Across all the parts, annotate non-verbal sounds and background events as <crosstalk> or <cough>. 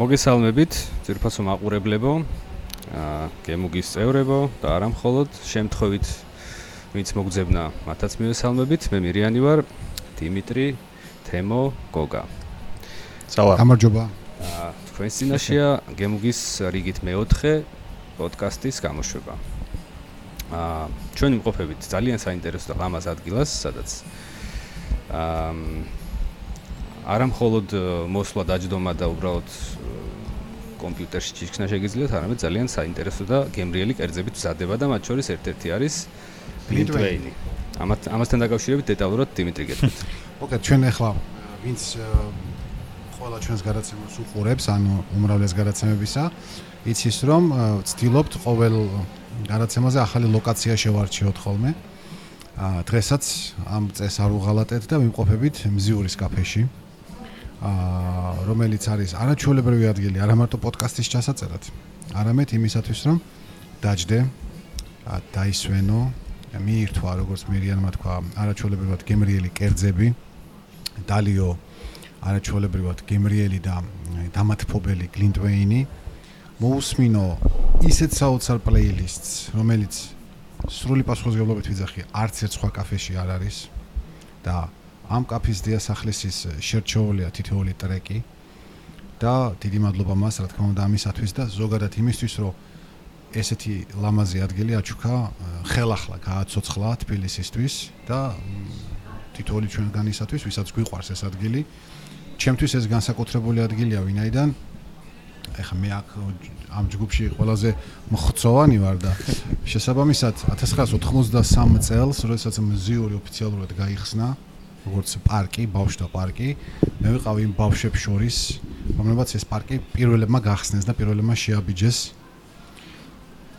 მოგესალმებით, ძირფასო მაყურებლებო, აა გემუგის წევრებო და არა მხოლოდ შემთხვევით ვინც მოგძებნა, მათაც მივესალმებით. მე მირიანი ვარ, დიმიტრი, თემო, გოგა. სალამ. გამარჯობა. აა თქვენ წინაშია გემუგის რიგით მეოთხე პოდკასტის გამოშვება. აა ჩვენ იმყოფებით ძალიან საინტერესო და ლამაზ ადგილას, სადაც აა არა მხოლოდ მოსვლა დაждდომა და უბრალოდ კომპიუტერში ჩიქნა შეგიძლიათ, არამედ ძალიან საინტერესო და გემრიელი კერძებით ვზადება და მათ შორის ერთ-ერთი არის გლინტვეინი. ამათ ამასთან დაკავშირებით დეტალურად დიმიტრი გეტყვით. <laughs> მოკეთ ჩვენ ახლა ვინც ყველა ჩვენს გადაცემას უყურებს, ანუ უმრავლეს გადაცემებისა, იცის რომ ვცდილობთ ყოველ გადაცემაზე ახალი ლოკაცია შევარჩიოთ ხოლმე. ა დღესაც ამ წეს არ უღალატეთ და ვიმყოფებით მზიურის კაფეში. აა რომელიც არის არაჩვეულებრივი ადგილი არა მარტო პოდკასტის ჩასაწერად, არამედ იმისათვის, რომ დაждე, დაისვენო, მიირთვა, როგორც მირიანმა თქვა, არაჩვეულებრივად გემრიელი კერძები, დალიო არაჩვეულებრივად გემრიელი და დამათფობელი გლინტვეინი, მოусმინო ისეთ საოცარ პლეილისტს, რომელიც სრული პასუხისგებლობით ვიძახი, არც ერთ სხვა კაფეში არ არის და ამ კაფის დიასახლისის შერჩეულია თითოეული ტრეკი და დიდი მადლობა მას რა თქმა უნდა ამისათვის და ზოგადად იმისთვის რომ ესეთი ლამაზი ადგილი აჩუქა ხელახლა გააცოცხლა თბილისისთვის და თითოეული ჩვენგანისათვის ვისაც გვიყვარს ეს ადგილი. ჩემთვის ეს განსაკუთრებული ადგილია ვინაიდან. ეხა მე აქ ამ ჯგუფში ყველაზე მხცოვანი ვარ და შესაბამისად 1993 წელს როდესაც მზიური ოფიციალურად გაიხსნა როგორც პარკი, ბავშვთა პარკი. მე ვიყავი იმ ბავშვებს შორის, რომლებაც ეს პარკი პირველებმა გახსნეს და პირველებმა შეაბიჯეს.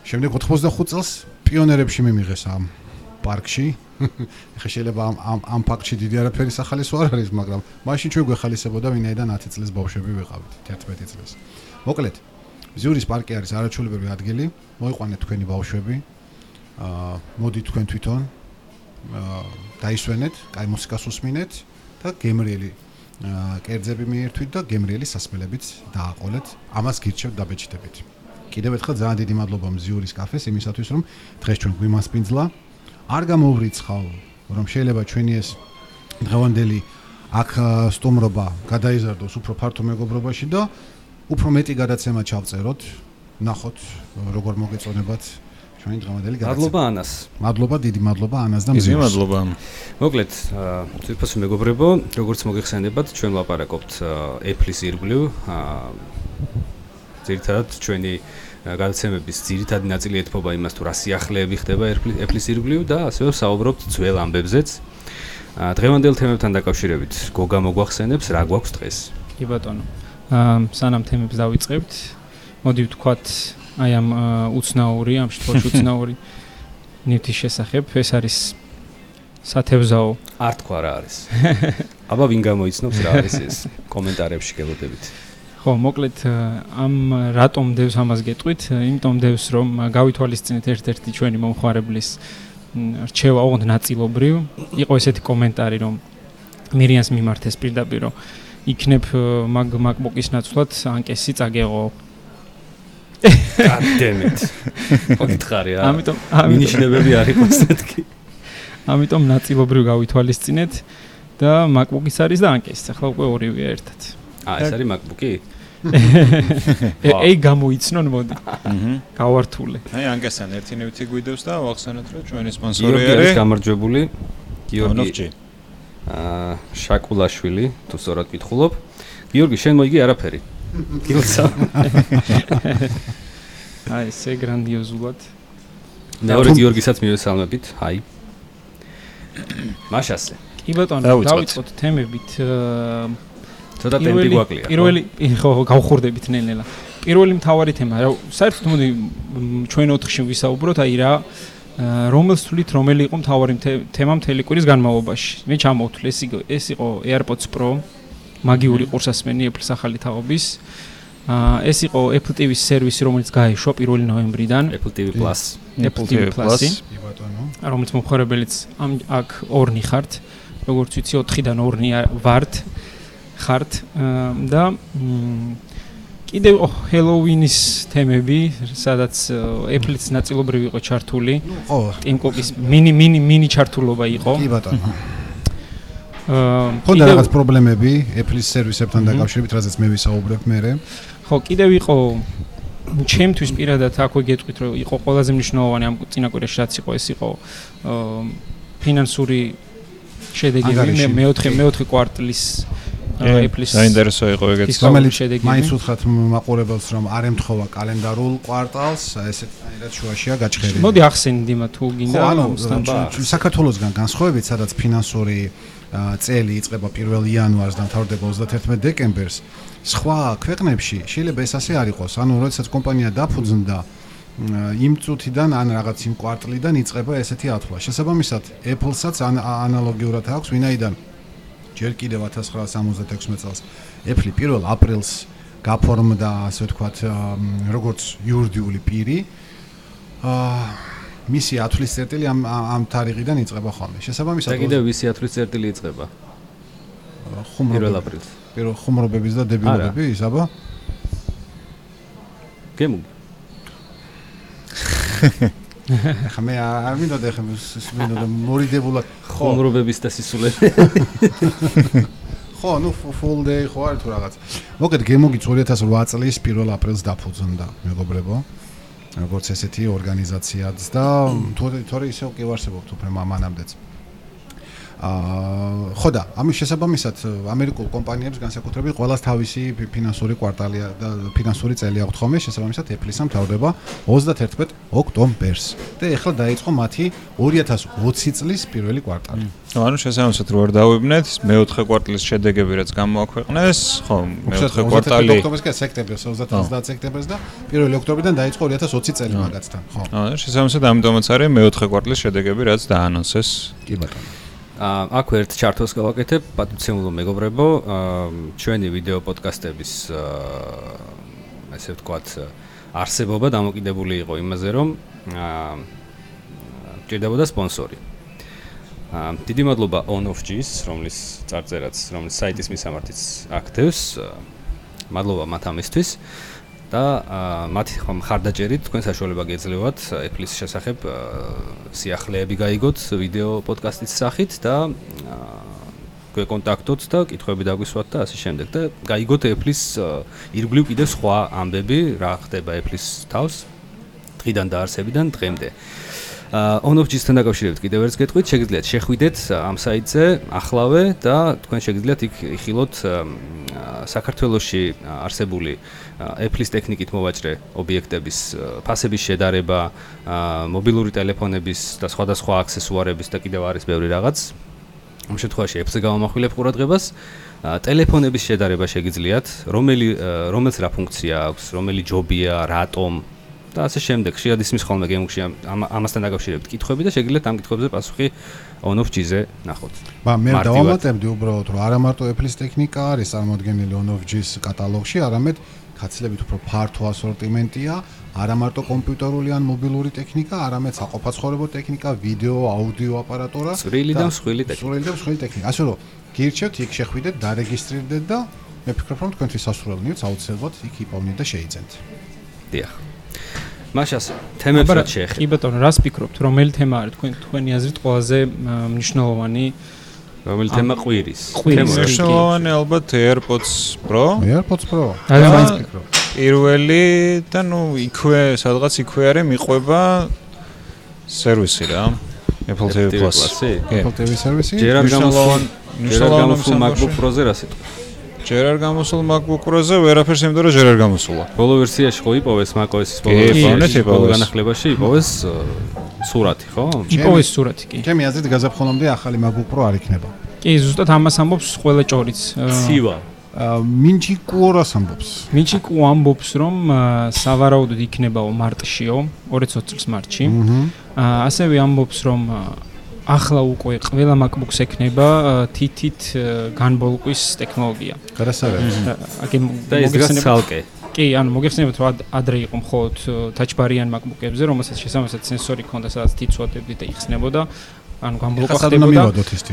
შემდეგ 85 წელს პიონერებში მიმიღეს ამ პარკში. <laughs> ეხლა შეიძლება ამ ამ ამ პარკში დიდი არაფერი სახალისო არ არის, მაგრამ მაშინ ჩვენ გვეხალისებოდა ვინაიდან 10 წლის ბავშვები ვიყავით, 11 წლის. მოკლედ, ზიურის პარკი არის არაჩვეულებრივი ადგილი. მოიყვანეთ თქვენი ბავშვები. აა მოდი თქვენ თვითონ დაისვენეთ, კაი მუსიკას უსმინეთ და გემრიელი კერძები მიერთვით და გემრიელი სასმელებით დააყოლეთ. ამას გირჩევთ დაბეჭდებით. კიდევ ერთხელ ძალიან დიდი მადლობა მზიურის კაფეს იმისათვის, რომ დღეს ჩვენ გვიმასპინძლა. არ გამოვრიცხავ, რომ შეიძლება ჩვენი ეს დღევანდელი აქ სტუმრობა გადაიზარდოს უფრო ფართო მეგობრობაში და უფრო მეტი გადაცემა ჩავწეროთ. ნახოთ როგორ მოგეწონებათ ჩვენი დღევანდელი გადაცემა. მადლობა ანას. მადლობა, დიდი მადლობა ანას და მზიურს. მადლობა. მოკლედ, თვითონ მეგობრებო, როგორც მოგეხსენებათ, ჩვენ ვაპარაკობთ Apple-ის ირგვლივ. ძირითადად ჩვენი გადაცემების ძირითადი ნაწილი ეთფობა იმას თუ რა სიახლეები ხდება Apple-ის ირგვლივ და ასევე საუბრობთ ძველ ამბებზეც. დღევანდელ თემებთან დაკავშირებით, გოგა მოგვახსენებს რა გვაქვს დღეს? კი ბატონო. აა სანამ თემებს დავიწყებთ, მოდი ვთქვათ აი ამ უცნაური, ამ შემთხვევაში <laughs> უცნაური ნივთის შესახებ, ეს არის სათევზაო. არ თქვა რა არის. <laughs> აბა ვინ გამოიცნობს რა არის ეს? კომენტარებში გელოდებით. ხო, მოკლედ ამ რატომ დევს ამას გეტყვით? იმიტომ დევს რომ გავითვალისწინეთ ერთ-ერთი ჩვენი მომხარებლის რჩევა ოღონდ ნაწილობრივ. იყო ესეთი კომენტარი რომ მირიანს მიმართეს პირდაპირ რომ იქნებ მაგ MacBook-ის ნაცვლად ანკესი წაგეღო გადდემით. მოგითხარი რა. ამიტომ მინიშნებები არ იყოს თეთქი. ამიტომ ნაწილობრივ გავითვალისწინეთ და MacBook-ის არის და Anke-ის. ახლა უკვე ორივე ერთად. აა ეს არის MacBook-ი? <laughs> ეი გამოიცნონ მოდი. აჰა. გავართულე. აი Anke-სან ერთი ნივთი გვიდევს და ვახსენოთ რომ ჩვენი სპონსორი არის. გიორგი გამარჯვებული. გიორგი. აა შაკულაშვილი, თუ სწორად ვკითხულობ. გიორგი, შენ მოიგი არაფერი. გილსა. <laughs> აი, ესე გრანდიოზულად. მეორე გიორგისაც მივესალმებით. აი. მაშასე. კი ბატონო, დავიწყოთ თემებით. ცოტა ტემპი გვაკლია. პირველი, ხო, გავხურდებით ნელ-ნელა. პირველი მთავარი თემა, რა, საერთოდ მოდი ჩვენ ოთხში ვისაუბროთ, აი რა რომელს თulit რომელი იყო მთავარი თემა მთელი კვირის განმავლობაში. მე ჩამოვთვლი ეს იყო ეს იყო AirPods Pro მაგიური ყურსასმენი Apple-ის ახალი თაობის. აა ეს იყო Apple TV-ის სერვისი, რომელიც გაიშვა 1 ნოემბრიდან. Apple TV Plus. Apple TV Plus. კი ბატონო. რომელიც მომხარებელიც ამ აქ ორნი ხართ. როგორც ვიცი 4-დან ორნი ვართ ხართ და კიდევ ჰელოუინის თემები, სადაც Apple-იც ნაწილობრივ იყო ჩართული. Tim Cook-ის მინი მინი მინი ჩართულობა იყო. კი ბატონო. აა ხო და რაღაც პრობლემები Apple-ის სერვისებთან დაკავშირებით, რაზეც მე ვისაუბრებ მე. ხო, კიდევ იყო ჩემთვის პირადად აქვე გეტყვით, რომ იყო ყველაზე მნიშვნელოვანი ამ წინაკვირაში რაც იყო, ეს იყო ფინანსური შედეგები მე მეოთხე მეოთხე კვარტლის Apple-ის საინტერესო იყო ეგეც. რომელიც მაინც უთხრათ მაყურებელს რომ არ ემთხოვა კალენდარულ კვარტალს ესეთაირად შუაშია გაჭხერილი მოდი ახსენდი მათ თუ გინდა ანუ საქართველოსგან განსხვავებით სადაც ფინანსური წელი იწყება 1 იანვარს და მთავრდება 31 დეკემბერს სხვა ქვეყნებში შეიძლება ეს ასე არ იყოს ანუ როდესაც კომპანია დაფუძნდა იმ წუთიდან ან რაღაც იმ კვარტლიდან იწყება ესეთი ათვლა. შესაბამისად, Apple-საც ანალოგიურად აქვს, ვინაიდან ჯერ კიდევ 1976 წელს Apple 1 აპრილს გაფორმდა, ასე ვთქვათ, როგორც იურიდიული პირი. აა მისი ათვლის წერტილი ამ ამ თარიღიდან იწყება ხოლმე. შესაბამისად, და კიდევ ვისი ათვლის წერტილი იწყება? ხუმრობები. 1 აპრილს. პირველ ხუმრობების და დებილობების, აბა. გემუგი. ხა მე არ მინდოდა ხა მინდოდა მორიდებულად ხომრობების და სისულები. ხო, ნუ full day ხო არ თუ რაღაც. მოკეთ გემოგი 2008 წლის 1 აპრილს დაფუძნდა, მეგობრებო. როგორც ესეთი ორგანიზაციაც და თორე ისე კი ვარსებობთ უფრო მამანამდეც. აა ხო და ამის შესაბამისად ამერიკულ კომპანიებს განსაკუთრებით ყოველას თავისი ფინანსური კვარტალი და ფინანსური წელი აქვთ ხოლმე შესაბამისად Apple-ის ამთავრდება 31 ოქტომბერს და ეხლა დაიწყო მათი 2020 წლის პირველი კვარტალი. ნუ ანუ შესაბამისად რო არ დავიბნეთ მეოთხე კვარტლის შედეგები რაც გამოაქვეყნეს, ხო, მეოთხე კვარტალი ოქტომბერს, სექტემბერს, 30 სექტემბერს და 1 ოქტომბრიდან დაიწყო 2020 წელი მაგაცთან, ხო. აა შესაბამისად ამიტომაც არის მეოთხე კვარტლის შედეგები რაც დაანონსეს. კი ბატონო. აქ ერთ ჩარტოს გავაკეთებ, პატიცემულო მეგობრებო, ჩვენი ვიდეო პოდკასტების ესე ვთქვათ, არსებობა დამოკიდებული იყო იმაზე, რომ ჭირდებოდა სპონსორი. დიდი მადლობა OnOfG-ს, რომლის წარწერაც, რომლის საიტის მისამართიც აქტივს. მადლობა მათ ამისთვის. და მათი ხომ ხარდაჭერით თქვენ საშუალება გეძლევათ Apple-ის შესახებ სიახლეები გაიგოთ ვიდეო პოდკასტის სახით და გვეკონტაქტოთ და კითხვები დაგვისვათ და ასე შემდეგ და გაიგოთ Apple-ის ირგვლივ კიდევ სხვა ამბები რა ხდება Apple-ის თავს დღიდან დაარსებიდან დღემდე. აა OnOfG-სთან დაკავშირებით კიდევ ერთს გეტყვით, შეგიძლიათ შეხვიდეთ ამ საიტზეახლავე და თქვენ შეგიძლიათ იქ იხილოთ საქართველოსში არსებული Apple-ის ტექნიკით მოვაჭრე ობიექტების ფასების შედარება, მობილური ტელეფონების და სხვადასხვა აქსესუარების და კიდევ არის ბევრი რაღაც. ამ შემთხვევაში Apple-ზე გამომახვილებ ყურადღებას. ტელეფონების შედარება შეგიძლიათ, რომელი რომელს რა ფუნქცია აქვს, რომელი ჯობია, რატომ და ასე შემდეგ. შეადისმის ხოლმე გემუქში ამასთან დაკავშირებით კითხვები და შეგიძლიათ ამ კითხვებზე პასუხი OnOfG-ზე ნახოთ. ბა მე დავამატებდი უბრალოდ რომ არა მარტო Apple-ის ტექნიკა არის წარმოადგენილი OnOfG-ის კატალოგში, არამედ კაცლებით უფრო ფართო ასორტიმენტია, არა მარტო კომპიუტერული ან მობილური ტექნიკა, არამედ საყოფაცხოვრებო ტექნიკა, ვიდეო, აუდიო აპარატურა, წვრილი და მსხვილი ტექნიკა. წვრილი და მსხვილი ტექნიკა. ასე რომ გირჩევთ იქ შეხვიდეთ, დარეგისტრირდეთ და მე ფიქრობ რომ თქვენთვის სასურველი ნიუც აუცილებლად იქ იპოვნეთ და შეიძენთ. დიახ. მაშას თემებს რა შეეხება? კი ბატონო, რას ფიქრობთ, რომელი თემა არის თქვენ თქვენი აზრით ყველაზე მნიშვნელოვანი? რომელი თემა ყვირის? მნიშვნელოვანი ალბათ AirPods Pro. AirPods Pro. აი მაინც ფიქრობ. პირველი და ნუ იქვე, სადღაც იქვე არის მიყვება სერვისი რა. Apple TV Plus. Apple TV სერვისი? ჯერ არ გამოსულ ჯერ არ გამოსულ MacBook Pro-ზე რა სიტყვა? ჯერ არ გამოსულ MacBook Pro-ზე ვერაფერს იმდო რომ ჯერ არ გამოსულა. ბოლო ვერსიაში ხო იპოვეს macOS-ის ბოლო ვერსიაში, ბოლო განახლებაში იპოვეს სურათი, ხო? იპოვეს სურათი, კი. ჩემი აზრით გაზაფხულამდე ახალი MacBook Pro არ იქნება. კი, ზუსტად ამას ამბობს ყველა ჭორიც. ცივა. მინჩი კუორას ამბობს. მინჩი კუ ამბობს, რომ სავარაუდოდ იქნებაო მარტშიო, 2020 წლის მარტში. აა ასევე ამბობს, რომ ახლა უკვე ყველა MacBook-ს ექნება თითით განბოლკვის ტექნოლოგია. გადასაღები. აგი მოგეხსენებათ ცალკე. კი, ანუ მოგეხსენებათ რომ ადრე იყო მხოლოდ touch bar-იან MacBook-ებზე, რომელსაც შესაძლოა სენსორი ჰქონდა, სადაც თით სვადებდით და იხსნებოდა. ანუ გამბლოკა ხდებოდა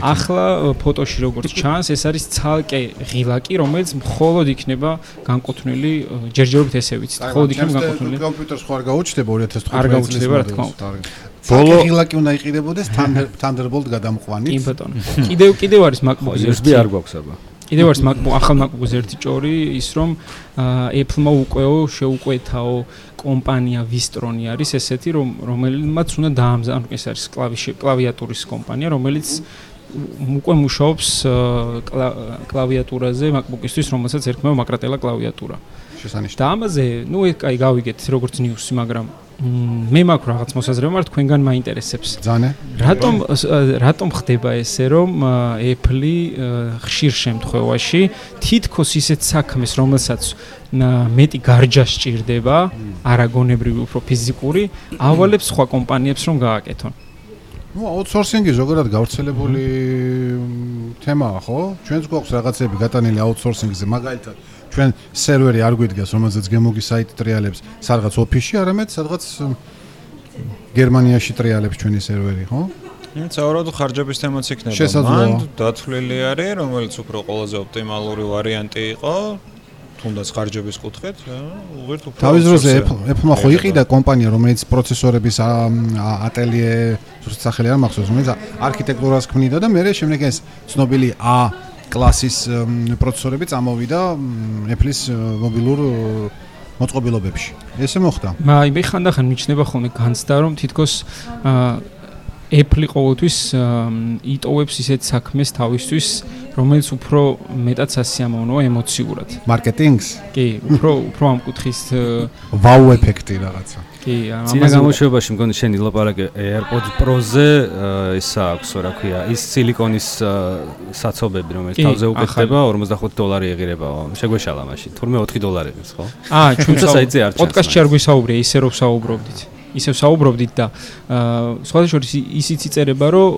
ახლა ფოტოში როგორც ჩანს ეს არის ცალკე ღილაკი რომელიც მხოლოდ იქნება განკუთვნილი ჯერჯერობით ესე ვიცით მხოლოდ იქნება განკუთვნილი კომპიუტერს ხო არ გაუჩნდება 2015 არ გაუჩნდება, რა თქმა უნდა. ბოლო ღილაკი უნდა იყიდებოდეს Thunderbolt გადამყვანით. კი ბატონო კიდევ კიდევ არის MacBook-ს USB არ გვაქვს აბა. კიდევ არის MacBook ახალ MacBook-ს ერთი ჭორი ის რომ Apple-მა უკვეო შეუკვეთაო კომპანია Vistroni არის ესეთი რომ რომელმაც უნდა დაამზადოს ეს არის კლავიში კლავიატურის კომპანია რომელიც უკვე მუშაობს კლავიატურაზე MacBook-ისთვის რომელსაც ერქმევა მაკრატელა კლავიატურა შესანიშნავი. და ამაზე ნუ ეს კაი გავიგეთ როგორც ნიუსი მაგრამ მე მაქვს რაღაც მოსაზრება მაგრამ თქვენგან მაინტერესებს ძანე. რატომ რატომ ხდება ესე რომ Apple-ი ხშირ შემთხვევაში თითქოს ისეთ საქმეს რომელსაც მეტი გარჯა სჭირდება არაგონებრივი უფრო ფიზიკური ავალებს სხვა კომპანიებს რომ გააკეთონ ნუ აუთსორსინგი ზოგადად გავრცელებული თემაა, ხო? ჩვენც გვაქვს რაღაცები გატანილი აუთსორსინგზე, მაგალითად ჩვენ სერვერი არ გვიდგას, რომელზეც გემოგი საიტ ტრიალებს სადღაც ოფისში, არამედ სადღაც გერმანიაში ტრიალებს ჩვენი სერვერი, ხო? საავადმყოფო ხარჯების თემაც იქნება. მან დათვლილი არის, რომელიც უფრო ყველაზე ოპტიმალური ვარიანტი იყო, თუნდაც ხარჯების კუთხით, უღირთ უფრო. თავის დროზე outsource-ი. Apple Apple-მა ხო იყიდა კომპანია, რომელიც პროცესორების ატელიე ზუსტ სახელი არ მახსოვს, რომელიც არქიტექტურას ქმნიდა და მე შემდეგ ეს ცნობილი A კლასის პროცესორები წამოვიდა Apple-ის მობილურ მოწყობილობებში. ესე მოხდა. მაი მე ხანდახან მიჩნდება ხოლმე განცდა რომ თითქოს Apple ყოველთვის იტოვებს ისეთ საქმეს თავისთვის რომელიც უფრო მეტად სასიამოვნოა ემოციურად მარკეტინგს, კი უფრო უფრო ამ კუთხის ვაუ ეფექტი რაღაცა. კი ამაზე გამოშვებაში მგონი შენ ილაპარაკე AirPods Pro-ზე ისა აქვს რა ქვია ის სილიკონის საცობები რომელიც თავზე უკეთდება 45 დოლარი ეღირებაო შეგვეშალა მაშინ. თურმე 4 დოლარი არის ხო? აა <laughs> ჩვენ თუმცა საიტზე არ ჩანს პოდკასტში არ გვისაუბრია ისე რომ საუბრობდით. ისევ საუბრობდით და აა სხვადასხვა შორის ისიც იწერება რომ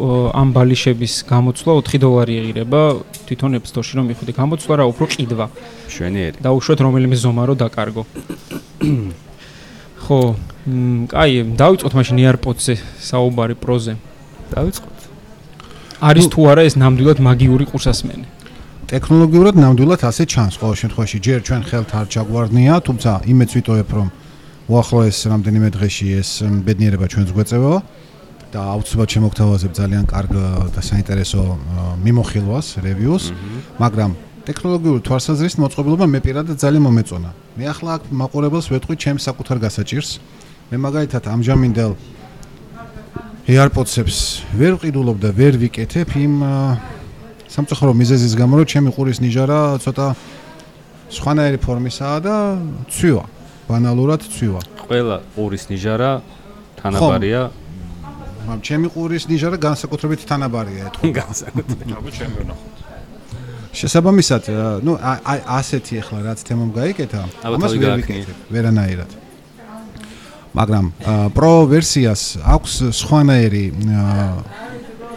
ამ ბალიშების გამოცვლა 4 დოლარი ეღირება თვითონ App Store-ში რომ მიხდე გამოცვლა რა უფრო ყიდვა. შვენიერი. და უშვათ რომელიმე ზომა რო დაკარგო. <coughs> ხო მ, კაი დავიწყოთ მაშინ AirPods-ზე საუბარი პროზე დავიწყოთ არის თუ არა ეს ნამდვილად მაგიური ყურსასმენი ტექნოლოგიურად ნამდვილად ასე ჩანს ყოველ შემთხვევაში. ჯერ ჩვენ ხელთ არ ჩაგვარდნია, თუმცა იმეც ვიტოვებ, რომ უახლოეს რამდენიმე დღეში ეს ბედნიერება ჩვენს გვეწევა და აუცილებლად შემოგთავაზებ ძალიან კარგ და საინტერესო მიმოხილვას, რევიუს, მაგრამ ტექნოლოგიური თვალსაზრისით მოწყობილობა მე პირადად ძალიან მომეწონა. მე ახლა აქ მაყურებელს ვეტყვი ჩემს საკუთარ გასაჭირს. მე მაგალითად ამჟამინდელ AirPods-ებს ვერ ვყიდულობ და ვერ ვიკეთებ იმ სამწუხარო მიზეზის გამო რომ ჩემი ყურის ნიჟარა ცოტა სხვანაირი ფორმისაა და ცვივა. ბანალურად ცვივა. ყველა ყურის ნიჟარა თანაბარია მაგრამ ჩემი ყურის ნიჟარა განსაკუთრებით თანაბარია ეთქვა. <laughs> განსაკუთრებით აბა ჩემი ვერ ნახოთ. შესაბამისად, ნუ აი ასეთი ახლა რაც თემამ გაიკეთა, ამას ვერ ვიკეთებ, ვერანაირად. მაგრამ პრო ვერსიას აქვს სხვანაირი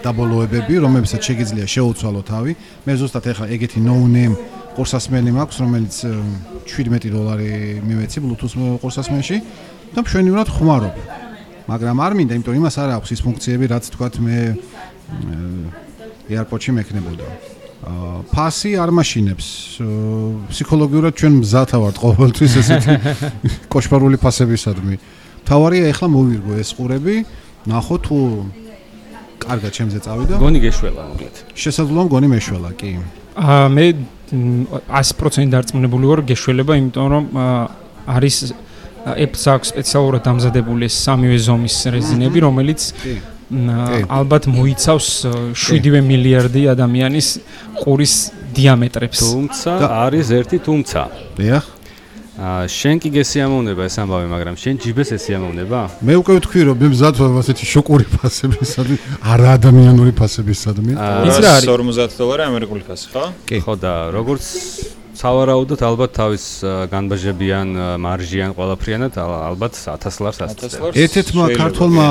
დაბოლოებები, რომლებსაც შეგიძლია შეუცვალო თავი. მე ზუსტად ახლა ეგეთი no name ყურსასმელი მაქვს, რომელიც ა, 17 დოლარი მივეცი Bluetooth ყურსასმელში და მშვენივრად ხმარობ. მაგრამ არ მინდა, იმიტომ იმას არ აქვს ის ფუნქციები, რაც თქვათ მე AirPods-ში მექნებოდა. აა ფასი არ მაშინებს. აა, ფსიქოლოგიურად ჩვენ მზათა ვართ ყოველთვის ესეთი <laughs> კოშმარული ფასებისადმი. თავარია ეხლა მოვირგო ეს ყურები, ნახო თუ კარგად ჩემზე წავიდა. გონი გეშველა მოკლედ შესაძლოა მგონი მეშველა, კი. აა მე მ, 100% დარწმუნებული ვარ გეშველება, იმიტომ რომ არის Apple-ს აქვს სპეციალურად დამზადებული ეს სამივე ზომის რეზინები, რომელიც ალბათ მოიცავს აა, 7 მილიარდი ადამიანის ყურის დიამეტრებს. თუმცა არის ერთი თუმცა დიახ. შენ კი გესიამოვნება ეს ამბავი მაგრამ შენ ჯიბეს ესიამოვნება მე უკვე ვთქვი რომ მე მზად ვარ ასეთი შოკური ფასებისადმი, არა ადამიანური ფასებისადმი. ის რა არის? 250 დოლარი ამერიკული ფასი, ხო? კი. ხო და როგორც სავარაუდოდ ალბათ თავის განბაჟებიან მარჟიან ყველაფრიანად ალბათ 1000 ლარს 1000 ასწრებს ლარს. ერთ-ერთმა ქართულმა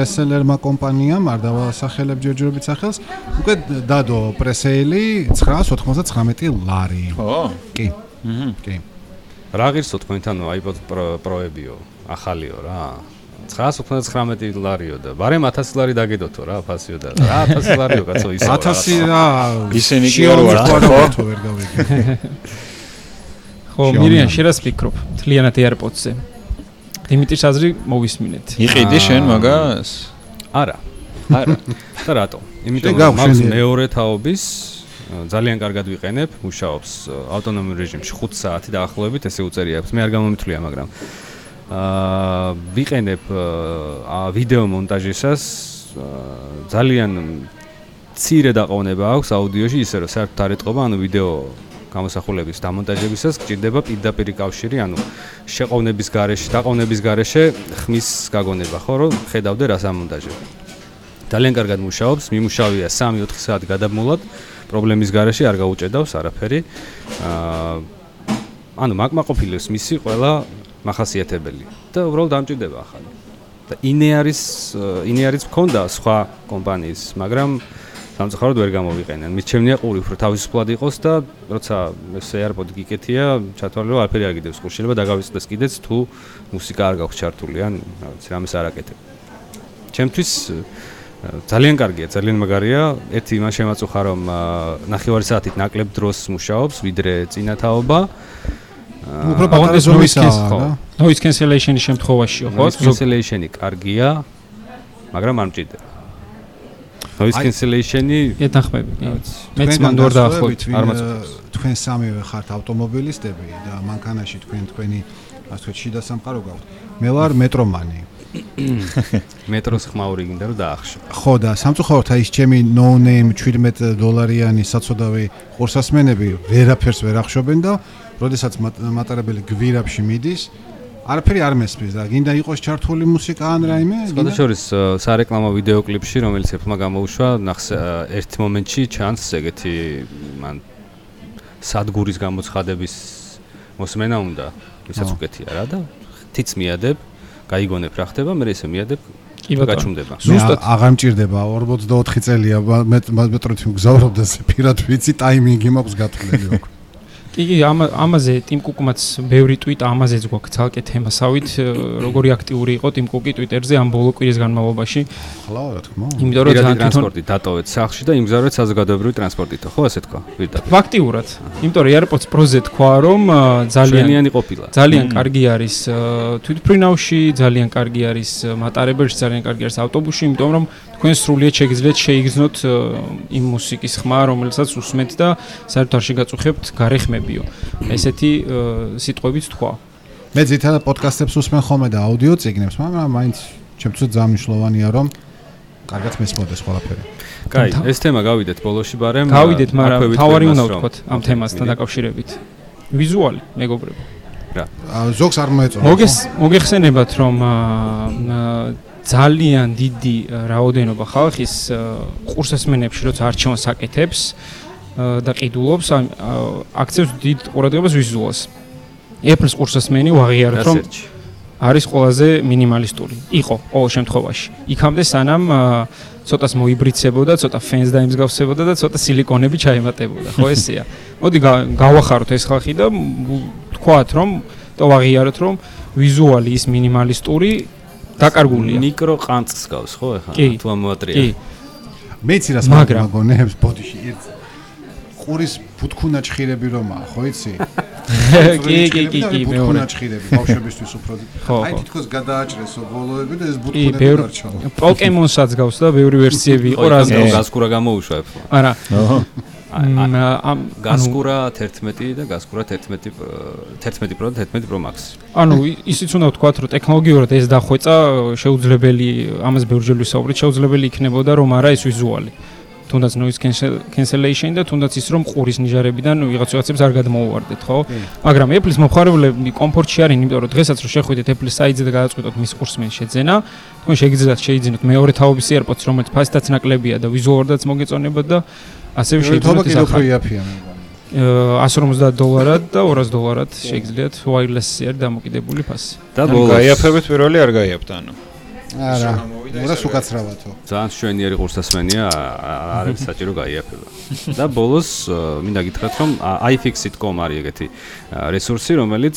რესელერმა კომპანიამ არ დავასახელებ ჯერჯერობით სახელს, უკვე დადო პრესეილი 999 ლარი. ხო? კი, აჰა. კი. რა ღირსო თქვენთან iPod Pro- Pro-ებიო? ახალიო რა. 919 ლარიო და ბარემ 1000 ლარი დაგედოთო რა ფასიო და რა 1000 ლარიო კაცო ისე 1000 რა ისინი კი არ ვარ ხო? ვერ გავიგე. ხო მირიან შენ რას ფიქრობ თლიანად AirPods-ზე. დიმიტრის აზრი მოვისმინეთ. იყიდი შენ მაგას? არა. არა. და რატო იმიტომ რომ გავხსენე. მეორე თაობის ძალიან კარგად ვიყენებ. მუშაობს ავტონომიურ რეჟიმში 5 საათი დაახლოებით ესე უწერია მე არ გამომითვლია მაგრამ აა ვიყენებ ვიდეო მონტაჟისას. ძალიან ცირე დაყოვნება აქვს აუდიოში ისე რომ საერთოდ არ ეტყობა ანუ ვიდეო გამოსახულების დამონტაჟებისას გჭირდება პირდაპირ კავშირი ანუ შეყოვნების გარეშე დაყოვნების გარეშე ხმის გაგონება ხო რომ ხედავდე რას ამონტაჟებ ძალიან კარგად მუშაობს. მიმუშავია 3-4 საათი გადამულად პრობლემის გარეშე არ გაუჭედავს არაფერი. აა ანუ მაგმაყოფილებს მისი ყველა מחასიათებელი და უბრალოდ დამჭირდება ახალი. და ინეარის ინეარის მქონდა სხვა კომპანიის მაგრამ სამწუხაროდ ვერ გამოვიყენენ მის ჩემნია ყური უფრო თავისუფლად იყოს და როცა ეს AirPod გიკეთია ჩათვალე რომ არაფერი არ გიდევს ყურს შეიძლება დაგავიწყდეს კიდეც თუ მუსიკა არ გაქვს ჩართული ან რაღაც რამეს არ აკეთებ. ჩემთვის ძალიან კარგია, ძალიან მაგარია. ერთი იმას შემაწუხა რომ ნახევარი საათით ნაკლებ დროს მუშაობს, ვიდრე წინა თაობა. უფრო პატარა ეს noise ზომისაა cancel- რა noise cancellation-ის შემთხვევაშიო ხო noise cancellation-ი კარგია, მაგრამ არ მჭირდება. noise cancellation-ი ეთანხმები კი რაღაც მეც თქვენგან მანდ ვერ დაახლოებით დასწრებით, ვინ, არ მაწუხებს. თქვენ სამივე ხართ ავტომობილისტები და მანქანაში თქვენ თქვენი ასე ვთქვათ შიდა სამყარო გაქვთ მე ვარ მეტრომანი მეტროს ხმაური გინდა რომ დაახშო. ხო და სამწუხაროდ აი ეს ჩემი no name 17 დოლარიანი საცოდავი ყურსასმენები ვერაფერს ვერ ახშობენ და როდესაც მატ- მატარებელი გვირაბში მიდის არაფერი არ მესმის და გინდა იყოს ჩართული მუსიკა ან რაიმე გინდა სხვადასხვის სარეკლამო ვიდეო კლიპში, რომელიც ეფმა გამოუშვა, ნახს ერთ მომენტში ჩანს ეგეთი მან სადგურის გამოცხადების მოსმენა უნდა, ვისაც უკეთია რა და თიც მიადებ, გაიგონებ რა ხდება, მე ესე მიადებ, კი ბატონო გაჩუმდება. ზუსტად. აღარ მჭირდება 44 წელია მე- მე მეტროთ მგზავრობ და პირად ვიცი ტაიმინგი მაქვს გათვლილი ოქ კი კი ამა- ამაზე ტიმ კუკუმაც ბევრი ტვიტ ამაზეც გვაქვს ცალკე თემასავით როგორი აქტიური იყო ტიმ კუკი ტვიტერზე ამ ბოლო კვირის განმავლობაში ხლა რა თქმა უნდა იმიტომ რომ ძალიან ტრანსპორტი დატოვეთ სახლში და იმგზავრეთ საზოგადოებრივი ტრანსპორტით, ხო ასე თქვა? პირდაპირ. ფაქტიურად იმიტომ რომ AirPods Pro-ზე თქვა რომ ძალიან ჩვენიანი ყოფილა. ძალიან კარგი არის თვითფრინავში, ძალიან კარგი არის მატარებელში, ძალიან კარგი არის ავტობუსში, იმიტომ რომ თქვენ სრულიად შეგიძლიათ შეიგრძნოთ იმ მუსიკის ხმა, რომელსაც უსმენთ და საერთოდ არ შეგაწუხებთ გარეხმებიო. ესეთი ა, სიტყვებით თქვა. მე ძირითადად პოდკასტებს უსმენ ხოლმე და აუდიო წიგნებს მაგრამ მაინც ჩემთვის ძალიან მნიშვნელოვანია რომ კარგად მესმოდეს ყველაფერი კაი, ეს თემა გავიდეთ ბოლოში ბარემ. გავიდეთ, მაგრამ თავარი უნდა ვთქვათ ამ თემასთან დაკავშირებით. ვიზუალი, მეგობრებო. ა, ზოგს არ მოეწონა მოგეს მოგეხსენებათ რომ ძალიან დიდი რაოდენობა ხალხის ყურსასმენებში როცა არჩევანს აკეთებს და ყიდულობს აქცევს დიდ ყურადღებას ვიზუალს. Apple-ის ყურსასმენი ვაღიაროთ რომ არის ყველაზე მინიმალისტური. იყო ყოველ შემთხვევაში. იქამდე სანამ ცოტას მოიბრიცებოდა, ცოტა ფენს დაიმსგავსებოდა და ცოტა სილიკონები ჩაემატებოდა, ხო ესეა. მოდი გა- გავახაროთ ეს ხალხი და თქვათ რომ და ვაღიაროთ რომ ვიზუალი ის მინიმალისტური დაკარგულია. მიკრო ყანწს გავს, ხო ეხლა? კი. თუ ამოატრია. კი, მეც რას მაგონებს ბოდიში ერთ ყურის ფუთქუნა ჭხირები რომაა ხო იცი <laughs> კი, კი, კი, კი, მეორე. ჭხირები ბავშვებისთვის უფრო <laughs> აი თითქოს გადააჭრესო ბოლოები და ეს ბუთქუნები ბევრი გარჩავა პოკემონსაც გავს და ბევრი ვერსიები იყო რა რა გავს. გასკურა გამოუშვა ეხლა. არა, მ, ამ გასკურა 11 და გასკურა 11 პ- 11 Pro და 11 Pro Max. ანუ ისიც უნდა ვთქვათ, რომ ტექნოლოგიურად ეს დახვეწა შეუძლებელი, ამას ბევრჯერ ვისაუბრეთ, შეუძლებელი იქნებოდა, რომ არა ეს ვიზუალი. თუნდაც noise cancel- cancellation და თუნდაც ის რომ ყურის ნიჟარებიდან ვიღაც ვიღაცებს არ გადმოუვარდეთ, ხო? მაგრამ Apple-ის მომხმარებლები კომფორტში არიან, იმიტომ რომ დღესაც რო შეხვიდეთ Apple-ის საიტზე და გადაწყვიტოთ მის ყურსმენის შეძენა, თქვენ შეგიძლიათ შეიძინოთ მეორე თაობის AirPods, რომელიც ფასადაც ნაკლებია და ვიზუალურადაც მოგეწონება და ასევე კიდევ ეს ახალი იაფია მე მგონი. აა, 150 დოლარად და 200 დოლარად შეგიძლიათ wireless-ი არ დამოკიდებული ფასი. და ბოლოს გაიაფებთ პირველი არ გაიაფთ ანუ არა მურას უკაცრავათო ძალიან შვენიერი ყურსასმენია არ არის საჭირო გაიაფება <laughs> და ბოლოს მინდა გითხრათ რომ iFixit.com არის ეგეთი რესურსი რომელიც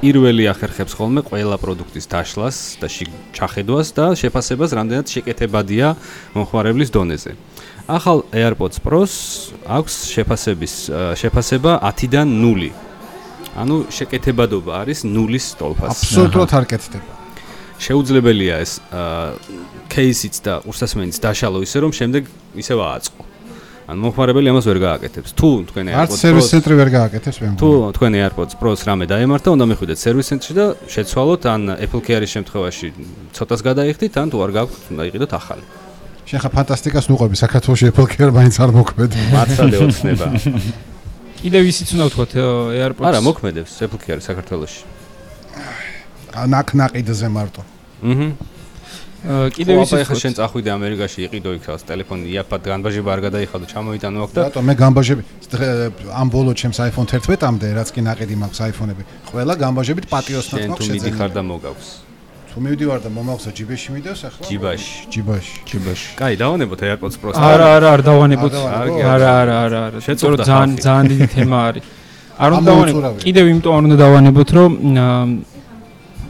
პირველი ახერხებს ხოლმე ყველა პროდუქტის დაშლას და ჩახედვას და შეფასებას რამდენად შეკეთებადია მომხმარებლის დონეზე ახალ AirPods Pro-ს აქვს შეფასების შეფასება 10-დან 0. ანუ შეკეთებადობა არის 0-ის ტოლფას. აბსოლუტურად არ კეთდება. შეუძლებელია ეს кейსიც და უსასმენიც დაშალო ისე რომ შემდეგ ისევ ააწყო. ან მომხმარებელი ამას ვერ გააკეთებს. თუ თქვენ AirPods Pro-ს სერვის ცენტრი ვერ გააკეთებს მე მგონი. თუ თქვენ AirPods Pro-ს რამე დაემართა, უნდა მიხვიდეთ სერვის ცენტრში და შეცვალოთ ან Apple Care-ის შემთხვევაში ცოტას გადაიხდით, ან თუ არ გაქვთ, უნდა იყიდოთ ახალი. შენ ხა ფანტასტიკას უყვები საქართველოს ეფელკი არ მაინც არ მოქმედი. მართალე ოცნება. კიდევ ისიც უნდა ვთქვათ AirPods არა მოქმედებს ეფელკი არის საქართველოში. ნაკნაყიდზე მარტო. აჰა კიდევ ისე ხა შენ წახვიდე ამერიკაში იყიდო იქ რას ტელეფონი იაფად განბაჟება არ გადაიხადო ჩამოიტანო აქ და რატო მე განბაჟები ამ ბოლო ჩემს iPhone 11-მდე რაც კი ნაყიდი მაქვს iPhone-ები ყველა განბაჟებით პატიოსნად მაქვს შეძენილი შენ თუ მიდიხარ და მოგაქვს თუ მივდივარ და მომაქვს ჯიბეში მიდევს ახლა? ჯიბაში. ჯიბაში. ჯიბაში. კაი, დავანებოთ AirPods Pro-ს. არა, არა, არ დავანებოთ. არა, არა, არა, არა. შეწუხდა ძალიან ძალიან დიდი თემა არის. არ უნდა დავანებოთ. კიდევ იმიტომ არ უნდა დავანებოთ, რომ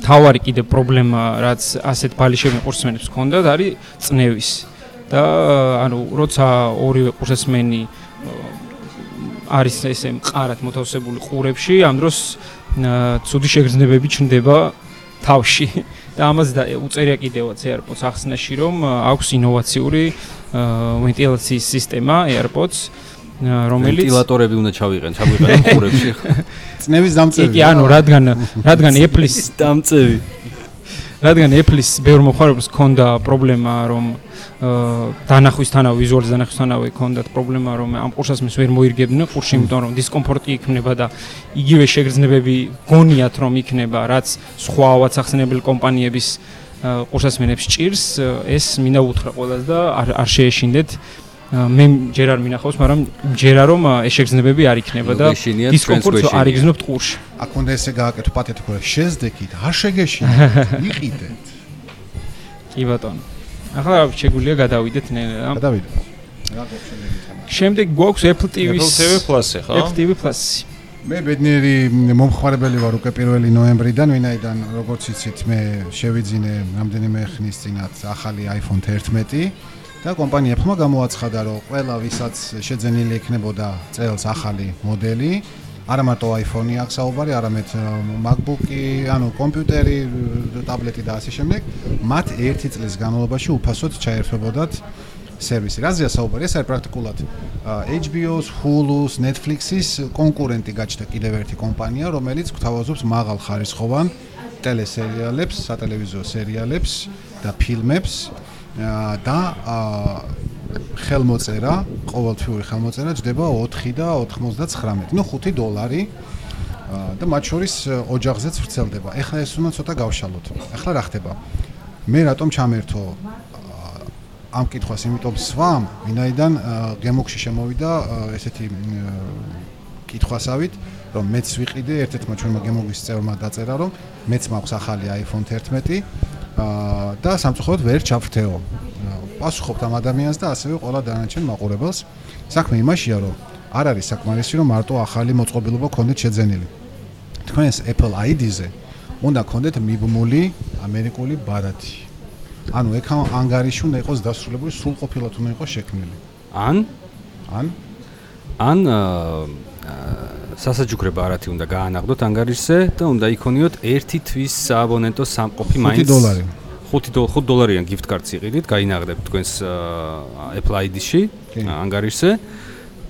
თავარი კიდე პრობლემა რაც ასეთ ბალიშები ყურსმენებს ჰქონდათ არის წნევის და ანუ როცა ორივე ყურსმენი არის ესე მყარად მოთავსებული ყურებში ამ დროს ცუდი შეგრძნებები ჩნდება თავში და ამას და უწერია კიდევაც AirPods ახსნაში რომ აქვს ინოვაციური ვენტილაციის სისტემა AirPods რომელიც ვენტილატორები უნდა ჩავიყენ, ჩავიყენ ხურებში. <laughs> წნევის დამწევი. კი, ანუ რადგან რადგან Apple-ის <laughs> დამწევი. რადგან Apple-ის ბევრ მოხარებს ქონდა პრობლემა, რომ დანახვისთანავე ვიზუალის დანახვისთანავე ქონდათ პრობლემა, რომ ამ ყურსას მის ვერ მოირგებდნენ ყურში, იმიტომ რომ დისკომფორტი იქნება და იგივე შეგრძნებები გონიათ რომ იქნება, რაც სხვა ავაცახსნებელი კომპანიების ყურსასმენებს ჭირს, ეს მინდა უთხრა ყველას და არ არ შეეშინდეთ. მე ჯერ არ მინახავს, მაგრამ ჯერა რომ ეს შეგრძნებები არ იქნება და დისკომფორტს არ იგზნობთ ყურში. აქ უნდა ესე გააკეთო პათეთ ხო შეზდეკით, არ შეგეშინეთ, <laughs> იყიდეთ. კი ბატონო. ახლა შეგვიძლია გადავიდეთ ნელა. გადავიდეთ. შემდეგ გვაქვს Apple TV-ს Apple TV Plus-ი, ხო? Apple TV Plus-ი. მე ბედნიერი მომხმარებელი ვარ უკვე 1 ნოემბრიდან, ვინაიდან როგორც იცით, მე შევიძინე რამდენიმე ხნის წინათ ახალი iPhone 11 და კომპანია Apple-მა გამოაცხადა, რომ ყველა ვისაც შეძენილი ექნებოდა წელს ახალი მოდელი, არა მარტო iPhone-ი აქვს საუბარი, არამედ MacBook-ი, ანუ კომპიუტერი, ტაბლეტი და ასე შემდეგ, მათ ერთი წლის განმავლობაში უფასოდ ჩაერთვებოდათ სერვისი. რაზეა საუბარი? ეს არის პრაქტიკულად HBO-ს, Hulu-ს, Netflix-ის კონკურენტი გაჩნდა კიდევ ერთი კომპანია, რომელიც გვთავაზობს მაღალ ხარისხოვან ტელესერიალებს, სატელევიზიო სერიალებს და ფილმებს. და ხელმოწერა, ყოველთვიური ხელმოწერა ჯდება 4 და 99, ну 5 დოლარი და მათ შორის ოჯახზეც ვრცელდება. ეხლა ეს უნდა ცოტა გავშალოთ. ეხლა რა ხდება? მე რატომ ჩამერთო ამ კითხვას, იმიტომ სვამ, ვინაიდან გემოქში შემოვიდა ესეთი კითხვასავით, რომ მეც ვიყიდე ერთ-ერთმა ჩვენმა გემოგის წევრმა დაწერა, რომ მეც მაქვს ახალი iPhone 11 და სამწუხაროდ ვერ ჩავფრთეო. პასუხობთ ამ ადამიანს და ასევე ყველა დანარჩენ მაყურებელს. საქმე იმაშია, რომ არ არის საკმარისი, რომ მარტო ახალი მოწყობილობა ქონდეთ შეძენილი. თქვენს Apple ID-ზე უნდა ქონდეთ მიბმული ამერიკული ბარათი. ანუ ეკ ანგარიში უნდა იყოს დასრულებული, სრულყოფილად უნდა იყოს შექმნილი. ან ან ან სასაჯუქრე ბარათი უნდა გაანაღდოთ ანგარიშზე და უნდა იქონიოთ ერთი თვის სააბონენტო სამყოფი მაინც. 5 დოლარი 5 დოლარიან gift card-ს იყიდით, გაინაღდებთ თქვენს Apple ID-ში ანგარიშზე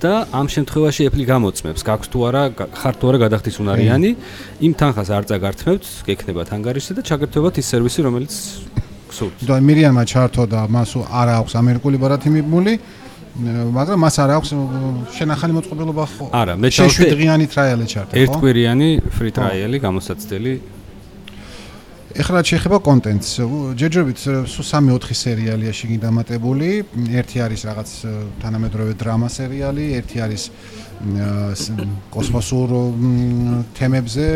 და ამ შემთხვევაში Apple გამოწმებს, გაქვს თუ არა, ხარ თუ არა გადახდის უნარიანი, იმ თანხას არ წაგართმევთ, გექნებათ ანგარიშზე და ჩაგერთვებათ ის სერვისი, რომელიც გსურთ. და მირიანმა ჩართო და მას არ აქვს ამერიკული ბარათი მიბმული, მაგრამ მას არ აქვს შენახალი მოწყობილობა ხო? არა, მე ჩავშე დღიანი ტრაიალი ჩარტი ხო? ერთკვირიანი free trial-ი გამოსაცდელი. ეხლა შეიძლება კონტენტს. ჯერჯერობით სულ 3-4 სერიალია შეგინ დამატებული. ერთი არის რაღაც თანამედროვე დრამა სერიალი, ერთი არის კოსმოსურ თემებზე,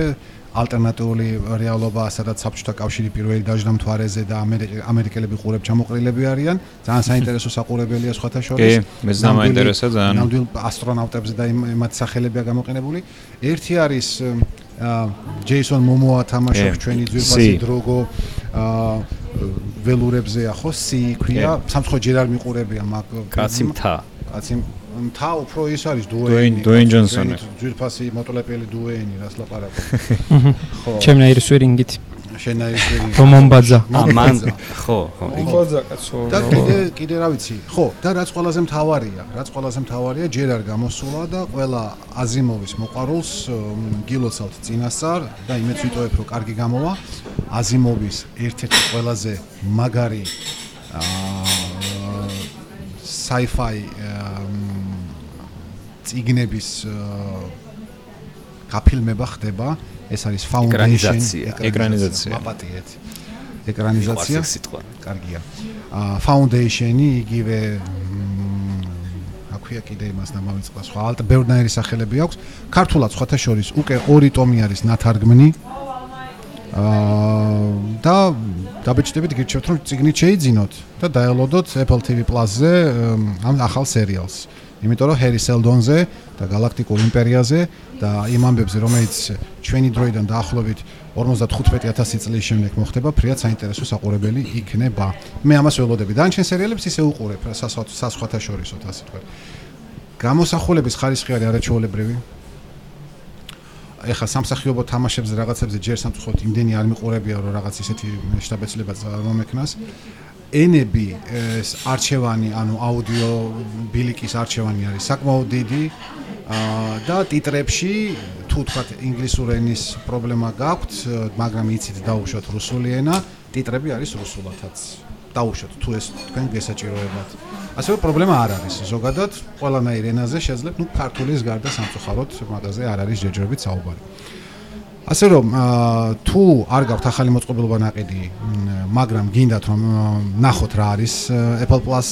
ალტერნატიული რეალობა, სადაც საბჭოთა კავშირი პირველი დაждდა მთვარეზე და ამერიკელები ყურებ ჩამოყრილები არიან. ძალიან საინტერესო საყურებელია სხვათა შორის. კი, მეც დამაინტერესა ძალიან. ნამდვილ ასტრონავტებზე და იმათ სახელებია გამოყენებული. ერთი არის ჯეისონ მომოა თამაშობს ჩვენი ძვირფასი დროგო აა ველურებზე ახო სი ქვია სამცხო ჯერ არ მიყურებია მაგ კაცი მთა კაცი მთა უფრო ის არის დუეინი დუეინ ჯონსონი ძვირფასი მოტოლეპელი დუეინი რას ლაპარაკობ? <laughs> ხო. ჩემნაირი სვერინგით შენაირი რომონბაძა ამან ხო ხო რომონბაძა კაცო. და კიდე კიდე რა ვიცი? ხო და რაც ყველაზე მთავარია რაც ყველაზე მთავარია ჯერ არ გამოსულა და ყველა აზიმოვის მოყარულს გილოცავთ წინასწარ და იმეც ვიტოვებ რომ კარგი გამოვა. აზიმოვის ერთ-ერთი ყველაზე მაგარი აა sci-fi ციგნების გაფილმება ხდება. ეს არის foundation ეკრანიზაცია. აპატიეთ ეკრანიზაცია. კარგია. foundation-ი იგივე აქვია კიდე იმას და მომიწყდა სხვა. ალტ ბერნაირის სახელები აქვს. ქართულად სხვათა შორის უკვე ორი ტომი არის ნათარგმნი. აა და დაბეჭდებით გირჩევთ რომ ციგნით შეიძინოთ და დაელოდოთ Apple TV Plus-ზე ამ ახალ სერიალს. იმიტომ რომ Harry Seldon-ზე და Galactic Imperia-ზე და იმ ამბებზე რომელიც ჩვენი დროიდან დაახლოებით 55000 წლის შემდეგ მოხდება, ფრიად საინტერესო საყურებელი იქნება. მე ამას ველოდები. დანჩენ სერიალებს ისე უყურებ, სასხვათა შორისოთ ასე თქვა. გამოსახულების ხარისხი არის არაჩვეულებრივი. ეხლა სამსახიობო თამაშებზე რაღაცებზე ჯერ სამწუხაროდ იმდენი არ მიყურებია რომ რაღაც ისეთი შტაბეცლება წარმომექნას ენები ეს არჩევანი ანუ აუდიო ბილიკის არჩევანი არის საკმაოდ დიდი. და ტიტრებში თუ თქვა ინგლისური ენის პრობლემა გაქვთ მაგრამ იცით დაუშვათ რუსული ენა ტიტრები არის რუსულათაც დაუშვათ თუ ეს თქვენ გესაჭიროებათ. ასევე პრობლემა არ არის. ზოგადად, ყველანაირ ენაზე შეძლებთ, ну, ქართულის გარდა სამწუხაროდ მაგაზე არ არის ჯერჯერობით საუბარი. ასე რომ, თუ არ გაქვთ ახალი მოწყობილობა ნაყიდი, მაგრამ გინდათ რომ ნახოთ რა არის Apple Plus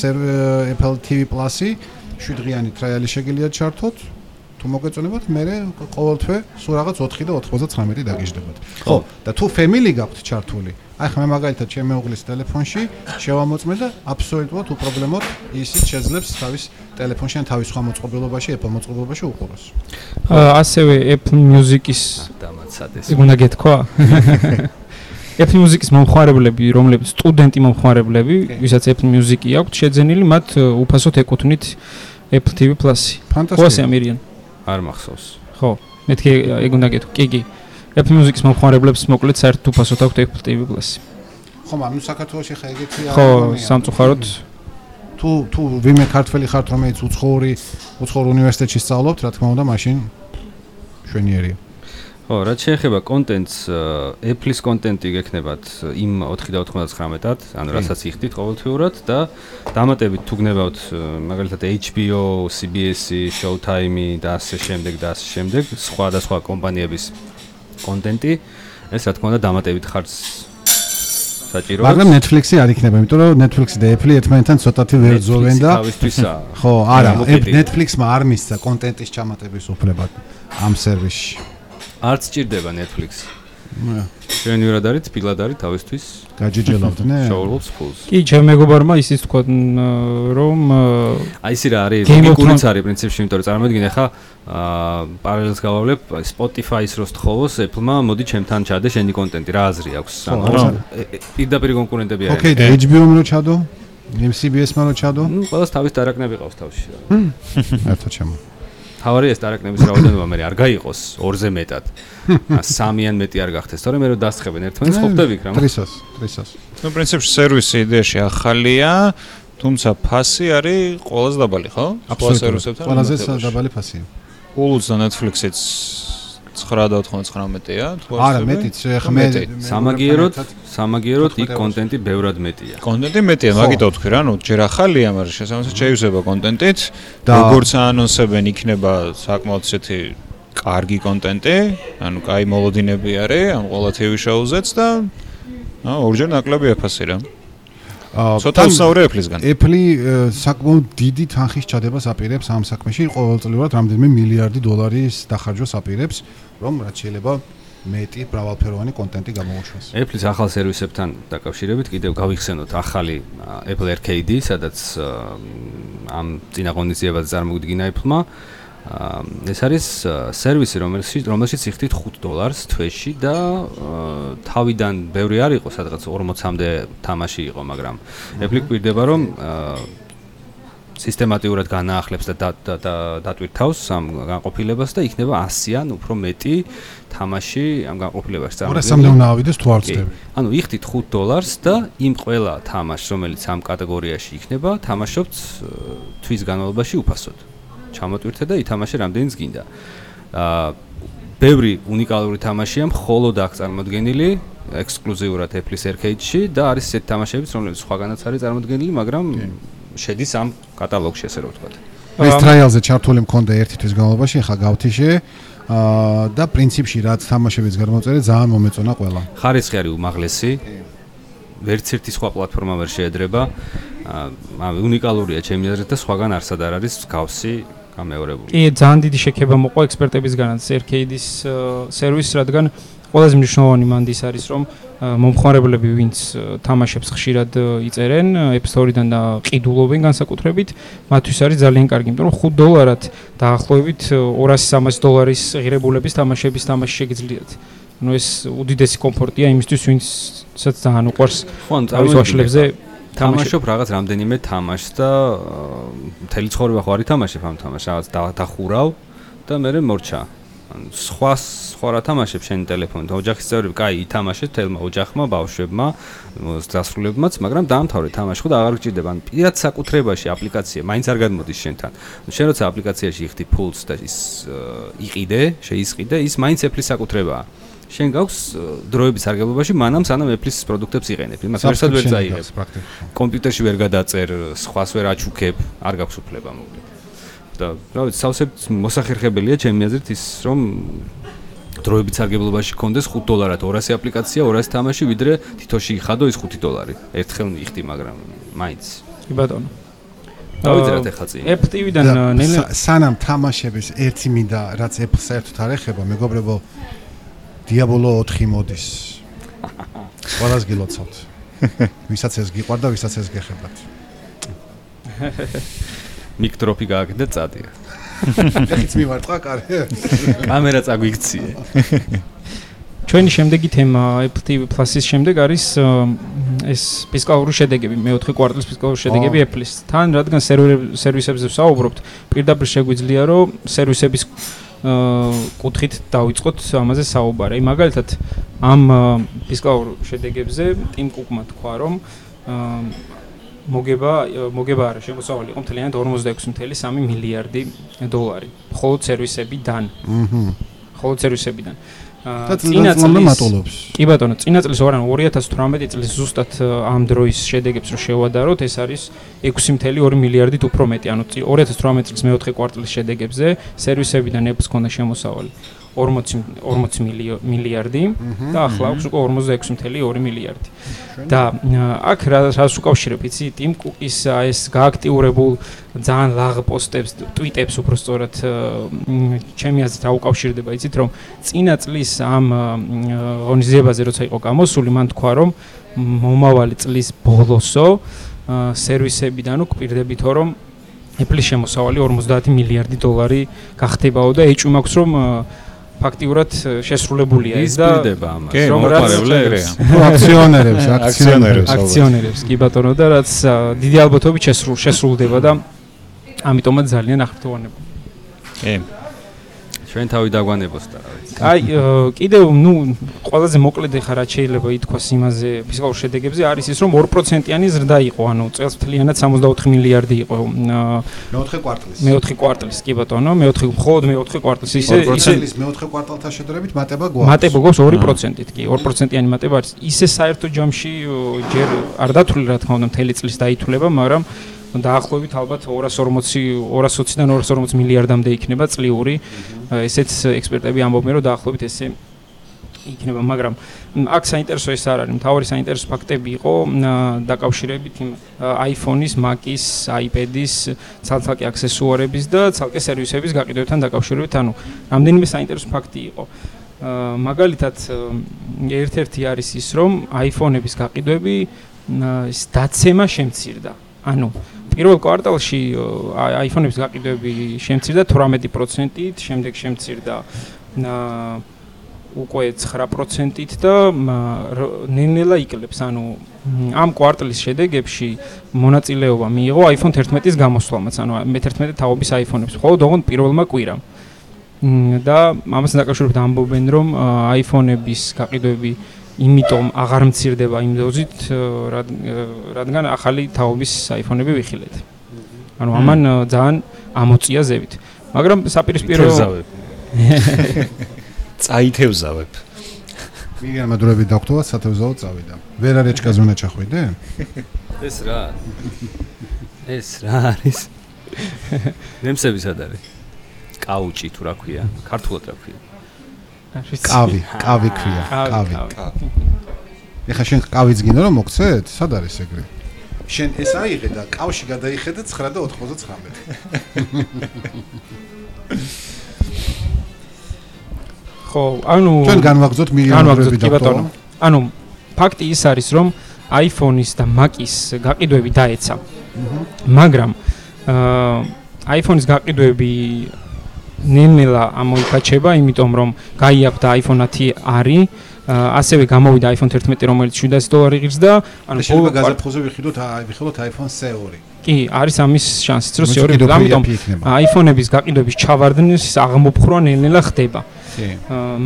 Apple TV Plus-ი, 7-დღიანი ტრაიალი შეგიძლიათ ჩართოთ. თუ მოგეწონებათ მე ყოველთვე სულ რაღაც 4 და 99 დაგიждდებათ ხო და თუ family გაქვთ ჩართული აი ხა მე მაგალითად ჩემი მეუღლის ტელეფონში შევამოწმე და აბსოლუტურად უპრობლემოდ ისიც შეძლებს თავის ტელეფონში ან თავის სხვა მოწყობილობაში, Apple მოწყობილობაში უყუროს. ასევე Apple Music-ის დამაცადეს. უნდა გეთქვა? <laughs> Apple Music-ის მომხმარებლები, რომლებიც სტუდენტი მომხმარებლები, ვისაც Apple Music-ი აქვთ შეძენილი, მათ უფასოდ ეკუთვნით Apple TV Plus-ი. ფანტასტიკო. ამერიან. არ მახსოვს. ხო, მეთქე ეგ უნდა გეთქვა. კი, კი. Apple Music-ის მომხმარებლებს მოკლედ საერთოდ უფასოდ აქვთ Apple TV Plus. ხო, მაგრამ საქართველოს ხა ეგეთი არა. ხო, სამწუხაროდ თუ თუ ვიმე ქართველი ხართ რომელიც უცხოური უცხოურ უნივერსიტეტში სწავლობთ, რა თქმა უნდა, მაშინ შვენიერია. ხო, რაც შეეხება კონტენტს, Apple-ის კონტენტი გექნებათ იმ 4.99-ად, ანუ რასაც იხდით ყოველთვიურად და დამატებით თუ გნებავთ მაგალითად HBO, CBS-ი, Showtime-ი და ასე შემდეგ და ასე შემდეგ, სხვა და სხვა კომპანიების კონტენტი ეს რა თქმა უნდა დამატებით ხარც საჭირო. მაგრამ Netflix-ი არ იქნება იმიტომ რომ Netflix-ი და Apple ერთმანეთთან ცოტათი ვერ ძოვენ და <laughs> ხო არა Netflix-მა არ მისცა კონტენტის ჩამატების უფლება ამ სერვისში არც ჭირდება Netflix-ი ჩვენ ვირად არის თბილად არის თავისთვის. გაჯეჯელავდნენ შოულს ფულს კი ჩემ მეგობარმა ისიც თქვა რომ აი ისი რა არის ლოგიკურიც არის პრინციპში იმიტომ რომ წარმოიდგინე ხა აა პარალელს გავავლებ Spotify-ის როს თხოვოს Apple-მა მოდი ჩემთან ჩადე შენი კონტენტი რა აზრი აქვს ანუ პირდაპირ კონკურენტები არიან ოკეი და HBO-მ რო ჩადო? MCBS-მა რო ჩადო? ნუ ყველას თავის დარაკნები ყავს თავში რა. <laughs> ერთად ჩემო თავარი ეს დარაკნების რაოდენობა მე არ გაიყოს ორზე მეტად. სამი ან მეტი არ გახდეს, თორემ მე რო დასხებენ ერთმანეთს ყოფდები იქ რა. ტრისას, ტრისას. ნუ პრინციპში სერვისი იდეაში ახალია, თუმცა ფასი არის ყველაზე დაბალი, ხო? აბსოლუტურად. ყველაზე დაბალი ფასია. Hulu და Netflix-იც 9.99-ია თუ არა მეტიც ხა მე სამაგიეროდ სამაგიეროდ იქ კონტენტი ბევრად მეტია. კონტენტი მეტია მაგითო თქვი რა ნუ ჯერ ახალია მაგრამ შესაძლოა შეიუსება კონტენტით როგორც ანონსებენ იქნება საკმაოდ ისეთი კარგი კონტენტი ანუ კაი მოლოდინები არის ამ ყველა TV show-ზეც და აა ორჯერ ნაკლები ეფასი რა ცოტა უსაურე Apple-ისგან. Apple საკმაოდ დიდი თანხის ჩადებას აპირებს ამ საქმეში, ყოველწლიურად რამდენიმე მილიარდი დოლარის დახარჯვას აპირებს, რომ რაც შეიძლება მეტი ბრავალფეროვანი კონტენტი გამოუშვეს. Apple-ის ახალ სერვისებთან დაკავშირებით კიდევ გავიხსენოთ ახალი Apple Arcade, სადაც ამ წინა ღონისძიებაზე წარმოგიდგინა Apple-მა. ეს არის სერვისი, რომელშიც რომელშიც იხდით 5 დოლარს თვეში და თავიდან ბევრი არ იყო, სადღაც 40-მდე თამაში იყო, მაგრამ Apple კვირდება, რომ სისტემატიურად განაახლებს და დატვირთავს ამ განყოფილებას და იქნება 100-ან უფრო მეტი თამაში ამ განყოფილებაში წარმოდგენილი. 300-მდე უნდა ავიდეს თუ არ ვწდები. ანუ იხდით 5 დოლარს და იმ ყველა თამაშს, რომელიც ამ კატეგორიაში იქნება, თამაშობთ თვის განმავლობაში უფასოდ. ჩამოტვირთე და ითამაშე რამდენიც გინდა. აა ბევრი უნიკალური თამაშია მხოლოდ აქ წარმოდგენილი ექსკლუზიურად Apple-ის Arcade-ში და არის ესეთი თამაშებიც, რომლებიც სხვაგანაც არის წარმოდგენილი, მაგრამ შედის ამ კატალოგში, ასე რომ ვთქვათ. ეს ტრაიალზე ჩართული მქონდა ერთი თვის განმავლობაში, ახლა გავთიშე აა და პრინციპში რაც თამაშებიც გამოწერე, ძალიან მომეწონა ყველა. ხარისხი არის უმაღლესი. ვერც ერთი სხვა პლატფორმა ვერ შეედრება. აა უნიკალურია ჩემი აზრით და სხვაგან არსად არ არის გავსი გამეორებული. კი, ძალიან დიდი შექება მოყვა ექსპერტებისგანაც Arcade-ის სერვისს, რადგან ყველაზე მნიშვნელოვანი მანდის არის, რომ მომხმარებლები ვინც თამაშებს ხშირად იწერენ App Store-დან და ყიდულობენ განსაკუთრებით, მათთვის არის ძალიან კარგი, იმიტომ რომ 5 დოლარად დაახლოებით 200-300 დოლარის ღირებულების თამაშების თამაში შეგიძლიათ. ну ეს უდიდესი კომფორტია იმისთვის ვინცაც ძალიან უყვარს ხო ან წავისვაშლებზე თამაშობ რაღაც რამდენიმე თამაშს და მთელი ცხოვრება ხო არის თამაშებ ამ თამაშს? რაღაც დახურავ და მე მორჩა. სხვა სხვა რა თამაშებ შენი ტელეფონით? ოჯახის წევრები კაი ითამაშეთ თელმა ოჯახმა ბავშვებმა დასრულებმაც მაგრამ დაამთავრე თამაში ხო და აღარ გჭირდება. ან პირად საკუთრებაში აპლიკაცია მაინც არ გადმოდის შენთან. შენ როცა აპლიკაციაში იხდი ფულს და ის იყიდე შეისყიდე ის მაინც ეფლის საკუთრებაა შენ გაქვს დროების არგებობაში მანამ სანამ ეფლის პროდუქტებს იყენებ. იმას ვერსად ვერ წაიღებ. კომპიუტერში ვერ გადაწერ სხვას ვერ აჩუქებ არ გაქვს უფლება მოკლედ და რა ვიცი სავსე მოსახერხებელია ჩემი აზრით ის რომ დროებით სარგებლობაში კონდეს 5 დოლარად. 200 აპლიკაცია 200 თამაში ვიდრე თითოში იხადო ის 5 დოლარი. ერთხელ მიიხდი მაგრამ მაინც. კი ბატონო. დავიწერეთ ახლა წინ? Apple TV-დან ნელი სანამ თამაშების ერთი მინდა რაც Apple საერთოდ არ ეხება მეგობრებო Diablo 4 მოდის ყველას გილოცავთ ვისაც ეს გიყვარდა ვისაც ეს გეხებათ მიკტროფი გააკეთე წადია. ეხიც მივარტყა კარი. კამერა წაგვიქციე. ჩვენი შემდეგი თემა Apple TV Plus-ის შემდეგ არის ეს ფისკალური შედეგები, მეოთხე კვარტალის ფისკალური შედეგები Apple-ის. თან რადგან სერვისებზე ვსაუბრობთ, პირდაპირ შეგვიძლია რომ სერვისების კუთხით დავიწყოთ ამაზე საუბარი. მაგალითად, ამ ფისკალურ შედეგებზე Tim Cook-მა თქვა, რომ მოგება მოგება არა შემოსავალი იყო მთლიანად 46.3 მილიარდი დოლარი მხოლოდ სერვისებიდან. აჰა. მხოლოდ სერვისებიდან. და წინაწლი მატულობს. კი ბატონო, წინაწლის ორან 2018 წლის ზუსტად ამ დროის შედეგებს რო შევადაროთ, ეს არის 6.2 მილიარდით უფრო მეტი. ანუ 2018 წლის მეოთხე კვარტალის შედეგებზე სერვისებიდან ეფს ქონდა შემოსავალი 40 40 მილიარდი და ახლა აქვს უკვე 46.2 მილიარდი. და აქ რას უკავშირებ, იცი, Tim Cook-ის ეს გააქტიურებულ ძალიან ლაღ პოსტებს, ტვიტებს უფრო სწორად ჩემი აზრით რა უკავშირდება, იცით, რომ წინა წლის ამ ორგანიზებაზე როცა იყო გამოსული, მან თქვა, რომ მომავალი წლის ბოლოსო სერვისებიდან უკპირდებითო, რომ Apple-ის შემოსავალი 50 მილიარდი დოლარი გახდებაო და ეჭვი მაქვს, რომ ფაქტიურად შესრულებულია ის და ისპირდება ამას. რომ რაც აქციონერებს აქციონერებს აქციონერებს კი ბატონო და რაც დიდი ალბათობით შესრულდება და ამიტომაც ძალიან ახერხებოდი კი. ჩვენ თავი დაგვანებოს და რა. აი, კიდევ ნუ ყველაზე მოკლედ ხა რა შეიძლება ითქვას იმაზე ფისკალურ შედეგებზე არის ის რომ 2%-იანი ზრდა იყო, ანუ წელს მთლიანად 64 მილიარდი იყო. მეოთხე კვარტალის. მეოთხე კვარტალის, კი ბატონო, მეოთხე მხოლოდ მეოთხე კვარტალის ისე ისე მეოთხე კვარტალთან შედარებით მატება გვაქვს. მატება გვაქვს 2%-ით, კი, 2%-იანი მატება არის. ისე საერთო ჯამში ჯერ არ დათვლი რა თქმა უნდა მთელი წლის დაითვლება, მაგრამ დაახლოებით ალბათ 240 220-დან 240 მილიარდამდე იქნება წლიური. ესეც ექსპერტები ამბობენ, რომ დაახლოებით ესე იქნება, მაგრამ აქ საინტერესო ეს არ არის. მთავარი საინტერესო ფაქტები იყო დაკავშირებით იმ iPhone-ის, Mac-ის, iPad-ის, ცალკე აქსესუარების და ცალკე სერვისების გაყიდვებთან დაკავშირებით. ანუ რამდენიმე საინტერესო ფაქტი იყო. მაგალითად ერთ-ერთი არის ის რომ iPhone-ების გაყიდვები ის დაცემა შემცირდა. ანუ პირველ კვარტალში iPhone-ების გაყიდვები შემცირდა 18%-ით, შემდეგ შემცირდა უკვე 9%-ით და ნელ-ნელა იკლებს, ანუ ამ კვარტალის შედეგებში მონაწილეობა მიიღო iPhone 11-ის გამოსვლამაც, ანუ მე-11 თაობის iPhone-ებს, ხოლო თქო პირველმა კვირამ. და ამასთან დაკავშირებით ამბობენ, რომ iPhone-ების გაყიდვები იმიტომ აღარ მცირდება იმ დოზით, რადგან ახალი თაობის iPhone-ები ვიხილეთ. ანუ ამან ძალიან ამოწია ზევით. მაგრამ საპირისპირო <laughs> წაითევზავებ. მიგერ მადრები დოქტორა სათევზაო წავიდა. ვერა რეჩკა ზონა ჩახვიდე? ეს რა? ეს რა არის? <laughs> ნემსები სად არის? კაუჭი თუ რა ქვია? ქართულად რა ქვია? <laughs> კავი, კავი ქვია, კავი. ეხა შენ კავიც გინდა რომ მოგცეთ? სად არის ეგრე? შენ ეს აიღე და კავში გადაიხედე 9 და 99. <laughs> ხო, ანუ ჩვენ განვაგზოთ მილიონერები და ბატონო. ანუ ფაქტი ის არის, რომ iPhone-ის და Mac-ის გაყიდვები დაეცა. მაგრამ აა iPhone-ის გაყიდვები ნელ-ნელა ამოიფაჩება, იმიტომ რომ გაიაფდა iPhone 10 არის ასევე გამოვიდა iPhone 11 რომელიც 700 დოლარი ღირს და ანუ შეიძლება გაზაფხულზე ვიხილოთ ვიხილოთ iPhone SE2. კი, არის ამის შანსიც, რომ SE2 ამიტომ iPhone-ების გაყიდვების ჩავარდნის აღმოფხრა ნელ-ნელა ხდება.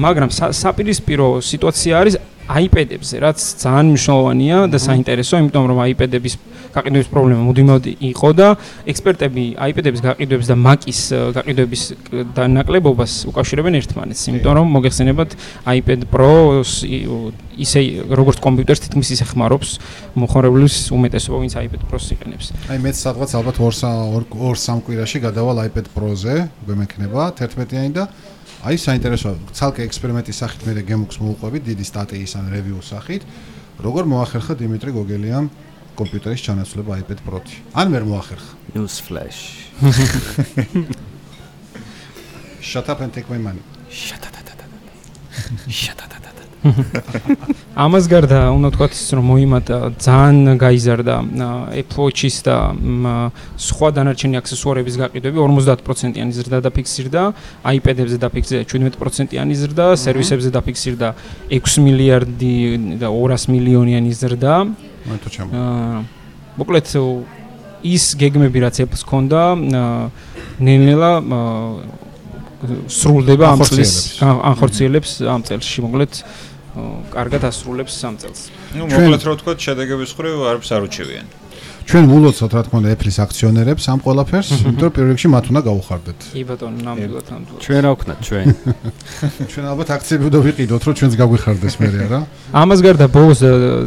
მაგრამ საპირისპირო სიტუაცია არის iPad-ებზე, რაც ძალიან მნიშვნელოვანია და საინტერესო, იმიტომ რომ iPad-ების გაყიდვების პრობლემა მუდმივად იყო და ექსპერტები iPad-ების გაყიდვების და Mac-ის გაყიდვების დანაკლებობას უკავშირებენ ერთმანეთს, იმიტომ რომ მოგეხსენებათ iPad Pro-ს ისე როგორც კომპიუტერს თითქმის ისე ხმარობს მოხმარებლის უმეტესობა, ვინც iPad Pro-ს იყენებს. აი მეც სადღაც ალბათ 2-3 კვირაში გადავალ iPad Pro-ზე, გვემექნება 11-იანი და აი საინტერესოა ცალკე ექსპერიმენტის სახით მე გემუქს მოუყვებით დიდი სტატიის ან რევიუს სახით. როგორ მოახერხა დიმიტრი გოგელიამ კომპიუტერის ჩანაცვლება iPad Pro-ში. ან ვერ მოახერხა news flash shut up and take my money. Shut up shut up ამას გარდა უნდა ვთქვათ ის რომ მოიმატა ძალიან გაიზარდა Apple Watch-ის და სხვა დანარჩენი აქსესუარების გაყიდვები 50%-იანი ზრდა დაფიქსირდა, iPad-ებზე დაფიქსირდა 17%-იანი ზრდა, სერვისებზე დაფიქსირდა 6 მილიარდი და 200 მილიონიანი ზრდა. მოიტო ჩემო. მოკლედ ის გეგმები რაც Apple-ს ჰქონდა, ნელ-ნელა სრულდება ამ წელს, ანხორციელებს ამ წელში, მოკლედ კარგად ასრულებს სამ წელს. ნუ მოკლედ რა ვთქვა, შედეგების ხრივ არ უჩევიან. ჩვენ ვულოცოთ რა თქმა უნდა Apple-ის აქციონერებს ამ ყველაფერს, იმიტომ რომ პირველ რიგში მათ უნდა გაუხარდეთ. კი ბატონო, ნამდვილად ნამდვილად. ჩვენ რა ვქნათ ჩვენ? <laughs> ჩვენ ალბათ აქციები უნდა ვიყიდოთ, რომ ჩვენს გაგვიხარდეს მე რა. ამას გარდა ბოლოს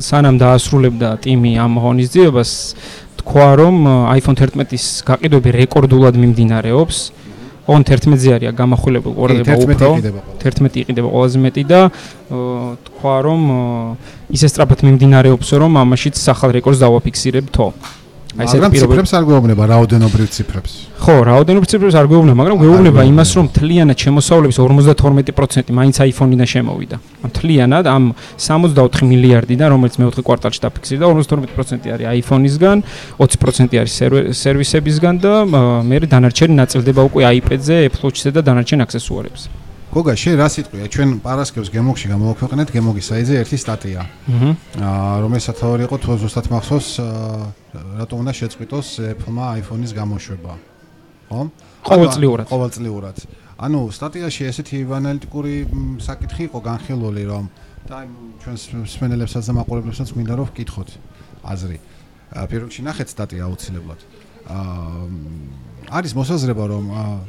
სანამ დაასრულებდა ტიმი ამ ღონისძიებას, თქვა რომ iPhone 11-ის გაყიდვები რეკორდულად მიმდინარეობს. On 11-ზე არია გამახვილებული ყურადღება უფრო. 11 იყიდება ყველაზე მეტი და თქვა რომ ისე სწრაფად მიმდინარეობს რომ ამაშიც სახალ რეკორდს დავაფიქსირებთო აი ეს პირობებს არ გვეუბნება რაოდენობრივ ციფრებს. ხო, რაოდენობრივ ციფრებს არ გვეუბნება, მაგრამ გვეუბნება იმას, რომ თლიანად შემოსავლების 52% მაინც iPhone-იდან შემოვიდა. ამ თლიანად ამ 64 მილიარდიდან, რომელიც მეოთხე კვარტალში დაფიქსირდა, 52% არის iPhone-ისგან, 20% არის სერვისებისგან და მე დანარჩენი ნაწილდება უკვე iPad-ზე, Apple Watch-ზე და დანარჩენ აქსესუარებზე. გოგა, შენ რა სიტყვია? ჩვენ პარასკევს გემოგში გამოვაქვეყნეთ გემოგის საიზე ერთი სტატია. აა რომელიც სათავე იყო თუ ზუსტად მახსოვს რატომ უნდა შეწყვიტოს Apple-მა iPhone-ის გამოშვება. ხო? ყოველწლიურად. ყოველწლიურად. ანუ სტატიაში ესეთი ანალიტიკური საკითხი იყო განხილული, რომ და აი ჩვენ სმენელებსაც და მაყურებლებსაც მინდა რომ ვკითხოთ აზრი. პირველ რიგში ნახეთ სტატია აუცილებლად. აა არის მოსაზრება რომ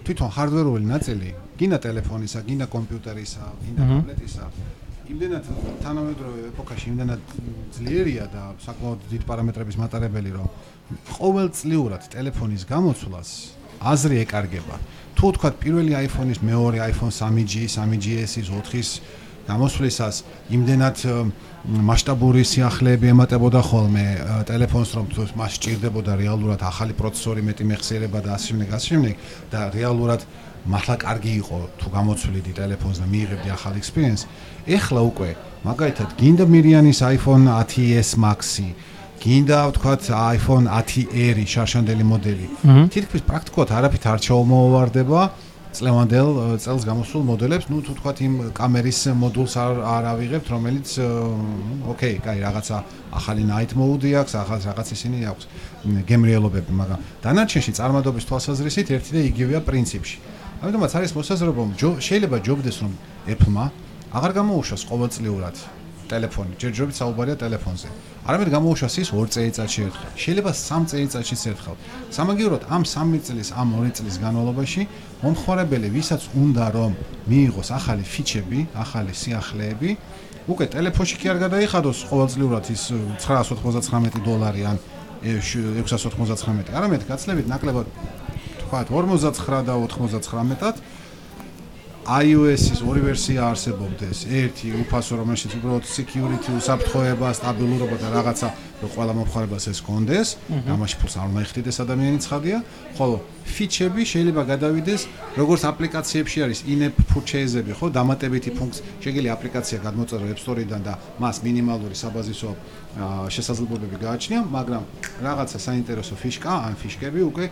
თვითონ hardware-ული ნაწილი, გინდა ტელეფონისა, გინდა კომპიუტერისა, გინდა ტაბლეტისა, იმდენად თანამედროვე ეპოქაში იმდენად ძლიერია და საკმაოდ დიდ პარამეტრების მატარებელი, რომ ყოველწლიურად ტელეფონის გამოცვლას აზრი ეკარგება. თუ თქვა პირველი iPhone-ის, მეორე iPhone 3G, 3GS-ის, 4-ის გამოსვლისას იმდენად მასშტაბური სიახლეები ემატებოდა ხოლმე ტელეფონს რომ თუ მას სჭირდებოდა რეალურად ახალი პროცესორი მეტი მეხსიერება და ასე შემდეგ ასე შემდეგ და რეალურად მართლა კარგი იყო თუ გამოცვლიდი ტელეფონს და მიიღებდი ახალ experience. ეხლა უკვე მაგალითად გინდა მირიანის iPhone 10s Max-ი გინდა ვთქვათ iPhone 10R შარშანდელი მოდელი. თითქმის პრაქტიკულად არაფით არ ჩაუმოვარდება წლევანდელ წელს გამოსულ მოდელებს, ну თუ თქვათ იმ კამერის მოდულს არ არ ავიღებთ, რომელიც ოკეი, კაი, რაღაცა ახალი night mode აქვს, ახალ რაღაც ისინი აქვს გემრიელობები, მაგრამ დანარჩენში წარმადობის თვალსაზრისით ერთი და იგივეა პრინციპში. ამიტომაც არის მოსაზრება, რომ შეიძლება ჯობდეს რომ Apple-მა აღარ გამოუშვას ყოველწლიურად ტელეფონი, ჯერჯერობით საუბარია ტელეფონზე. არამედ გამოუშვას ის 2 წელიწადში ერთხელ. შეიძლება 3 წელიწადში ერთხელ. სამაგიეროდ ამ 3 წლის, ამ 2 წლის განმავლობაში მომხმარებელი, ვისაც უნდა რომ მიიღოს ახალი ფიჩები, ახალი სიახლეები, უკვე ტელეფონში კი არ გადაიხადოს ყოველწლიურად ის 999 დოლარი ან 699, არამედ გაცლებით ნაკლებად თქვა 59 და 99-ად iOS-ის ორი ვერსია არსებობდეს. ერთი უფასო, რომელშიც უბრალოდ security უსაფრთხოება, სტაბილურობა და რაღაცა ყველა მომხმარებელს ეს კონდეს. ამაში ფულს არ უნდა იხდიდეს ადამიანი ცხადია. ხოლო ფიჩები შეიძლება გადავიდეს, როგორც აპლიკაციებში არის in-app purchase-ები, ხო, დამატებითი ფუნქცია. შეიძლება აპლიკაცია გადმოწერო App Store-დან და მას მინიმალური საბაზისო შესაძლებლობები გააჩნია, მაგრამ რაღაცა საინტერესო ფიშკა, ან ფიშკები უკვე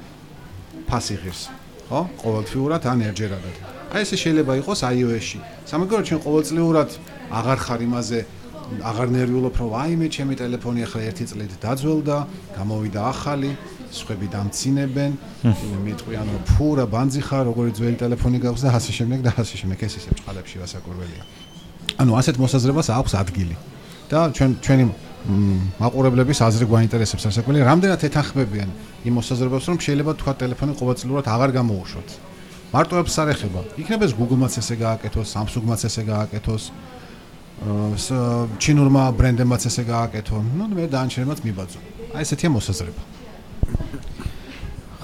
ფასიღებს. ხო? ყოველთვიურად ან ერჯერადად. აი ესე შეიძლება იყოს iOS-ში. სამაგიეროდ ჩვენ ყოველწლიურად აღარ ხარ იმაზე აღარ ნერვიულობ რომ აი მე ჩემი ტელეფონი ახლა ერთი წლით დაძველდა, გამოვიდა ახალი, სხვები დამცინებენ, მეტყვიან რომ ფუ რა ბანძი ხარ, როგორი ძველი ტელეფონი გაქვს და ასე შემდეგ და ასე შემდეგ ეს ისე წყალებში ვასაკურველია. ანუ ასეთ მოსაზრებას აქვს ადგილი. და ჩვენ ჩვენი მაყურებლების აზრი გვაინტერესებს ასაკული, რამდენად ეთანხმებიან იმ მოსაზრებას, რომ შეიძლება თქვა ტელეფონი ყოველწლიურად აღარ გამოუშვოთ. მარტო apps არ ეხება. იქნება ეს Google-მაც ესე გააკეთოს, Samsung-მაც ესე გააკეთოს. აა ჩინურმა ბრენდებმაც ესე გააკეთო. ნუ მე დაანჩერებაც მიბაძო. აი ესეთია მოსაზრება.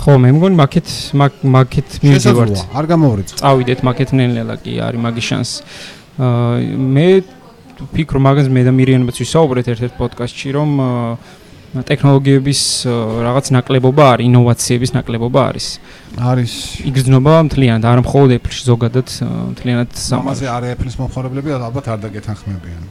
ხო, მე მგონი მაკეთ მაკეთ მივიდივართ. არ გამოვრიცხ. წავიდეთ მაკეთ ნელ-ნელა კი არის მაგის შანსი. აა მე ფიქრობ მაგას მე და მირიანებაც ვისაუბრეთ ერთ-ერთ პოდკასტში რომ ტექნოლოგიების რაღაც ნაკლებობა არის, ინოვაციების ნაკლებობა არის. არის. იგრძნობა მთლიანად, არ მხოლოდ Apple-ში ზოგადად მთლიანად სამაზე არის Apple-ის მომხმარებლები ალბათ არ დაგეთანხმებიან.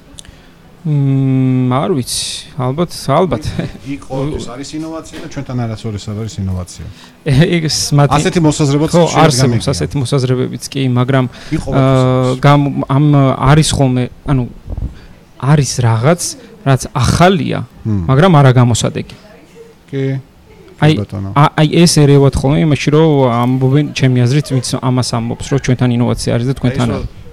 მმ, არ ვიცი, ალბათ, ალბათ. იქ ყოველთვის არის ინოვაცია და ჩვენთან არასოდეს არის ინოვაცია. <laughs> ეს მათი ასეთი მოსაზრებაც ხო, არსებობს ასეთი მოსაზრებებიც კი, მაგრამ აა ამ არის ხოლმე, ანუ არის რაღაც რაც ახალია, მაგრამ არა გამოსადეგი. კი. აი აი ეს ერევათ ხოლმე იმაში რომ ამბობენ ჩემი აზრით ვინც ამას ამბობს რომ ჩვენთან ინოვაცია არის და თქვენთან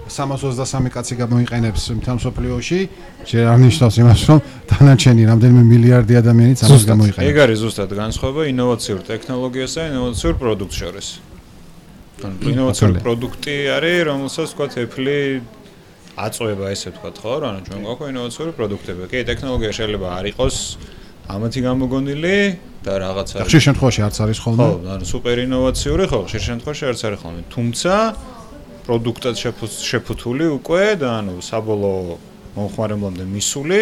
323 კაცი გამოიყენებს მთელ მსოფლიოში, ჯერ არნიშნავს იმას, რომ დანარჩენი რამდენიმე მილიარდი ადამიანიც ამას გამოიყენებს. ეგ არის ზუსტად განსხვავება ინოვაციურ ტექნოლოგიას და ინოვაციურ პროდუქტს შორის. ანუ ინოვაციური პროდუქტი არის, რომელსაც თქვა Apple აწובה ესე თქვა, ხო? ანუ ჩვენ გვაქვს ინოვაციური პროდუქტები. კი, ტექნოლოგია შეიძლება არ იყოს ამათი გამოგონილი და რაღაცა. ხშირ შემთხვევაში არც არის ხოლმე. ხო, ანუ სუპერ ინოვაციური ხო, ხშირ შემთხვევაში არც არის ხოლმე. თუმცა პროდუქტად შეფუთული უკვე და ანუ საბოლოო მომხმარებლამდე მისული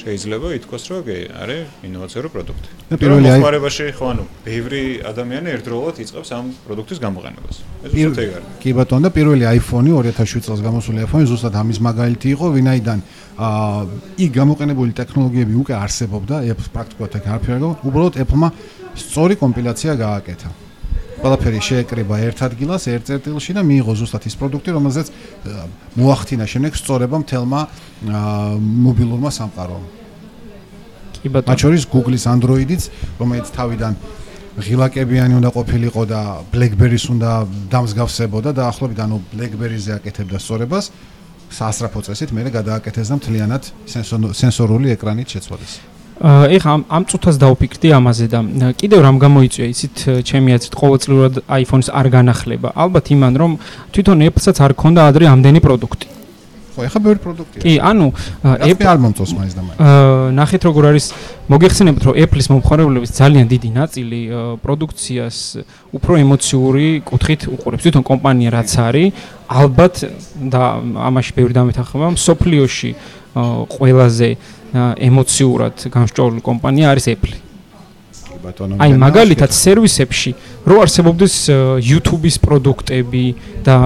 შეიძლება ითქვას, რომ კი, არის ინოვაციური პროდუქტი. და პირველი აი მომხმარებაში ხო ანუ ბევრი ადამიანი ერთდროულად იწყებს ამ პროდუქტის გამოყენებას. ეს უცებ ეგ არის. კი ბატონო, და პირველი iPhone-ი 2007 წელს გამოსული iPhone-ი ზუსტად ამის მაგალითი იყო, ვინაიდან აა იქ გამოყენებული ტექნოლოგიები უკვე არსებობდა, პრაქტიკულად ეგ არაფერი არ გქონდა, უბრალოდ Apple-მა სწორი კომპილაცია გააკეთა. ყველაფერი შეეკრება ერთ ადგილას, ერთ წერტილში და მიიღო ზუსტად ის პროდუქტი, რომელზეც მოახდინა შემდეგ სწორება მთელმა მობილურმა სამყარომ. კი ბატონო. მათ შორის Google-ის Android-იც, რომელიც თავიდან ღილაკებიანი უნდა ყოფილიყო და BlackBerry-ს უნდა დამსგავსებოდა და ახლობით ანუ BlackBerry-ზე აკეთებდა სწორებას. სასწრაფო წესით მე გადააკეთეს და მთლიანად სენსორული ეკრანით შეცვალეს. ეხა ამ ამ წუთას დავფიქრდი ამაზე და კიდევ რამ გამოიწვია იცით ჩემი აზრით qovotsliurad iPhone-ს არ განახლება ალბათ იმან რომ თვითონ Apple-საც არ ქონდა ადრე ამდენი პროდუქტი ხო, ეხა ბევრი პროდუქტია. კი, ანუ Apple არ მომწონს მაინც და მაინც. აა ნახეთ როგორ არის მოგეხსენებთ რომ Apple-ის მომხმარებლების ძალიან დიდი ნაწილი პროდუქციას უფრო ემოციური კუთხით უყურებს. თვითონ კომპანია რაც არის, ალბათ და ამაში ბევრი დამეთახება, სოფლიოში ყველაზე ემოციურად გამსჭოლული კომპანია არის Apple. ბატონო. აი მაგალითად სერვისებში რო არსებობდეს YouTube-ის პროდუქტები და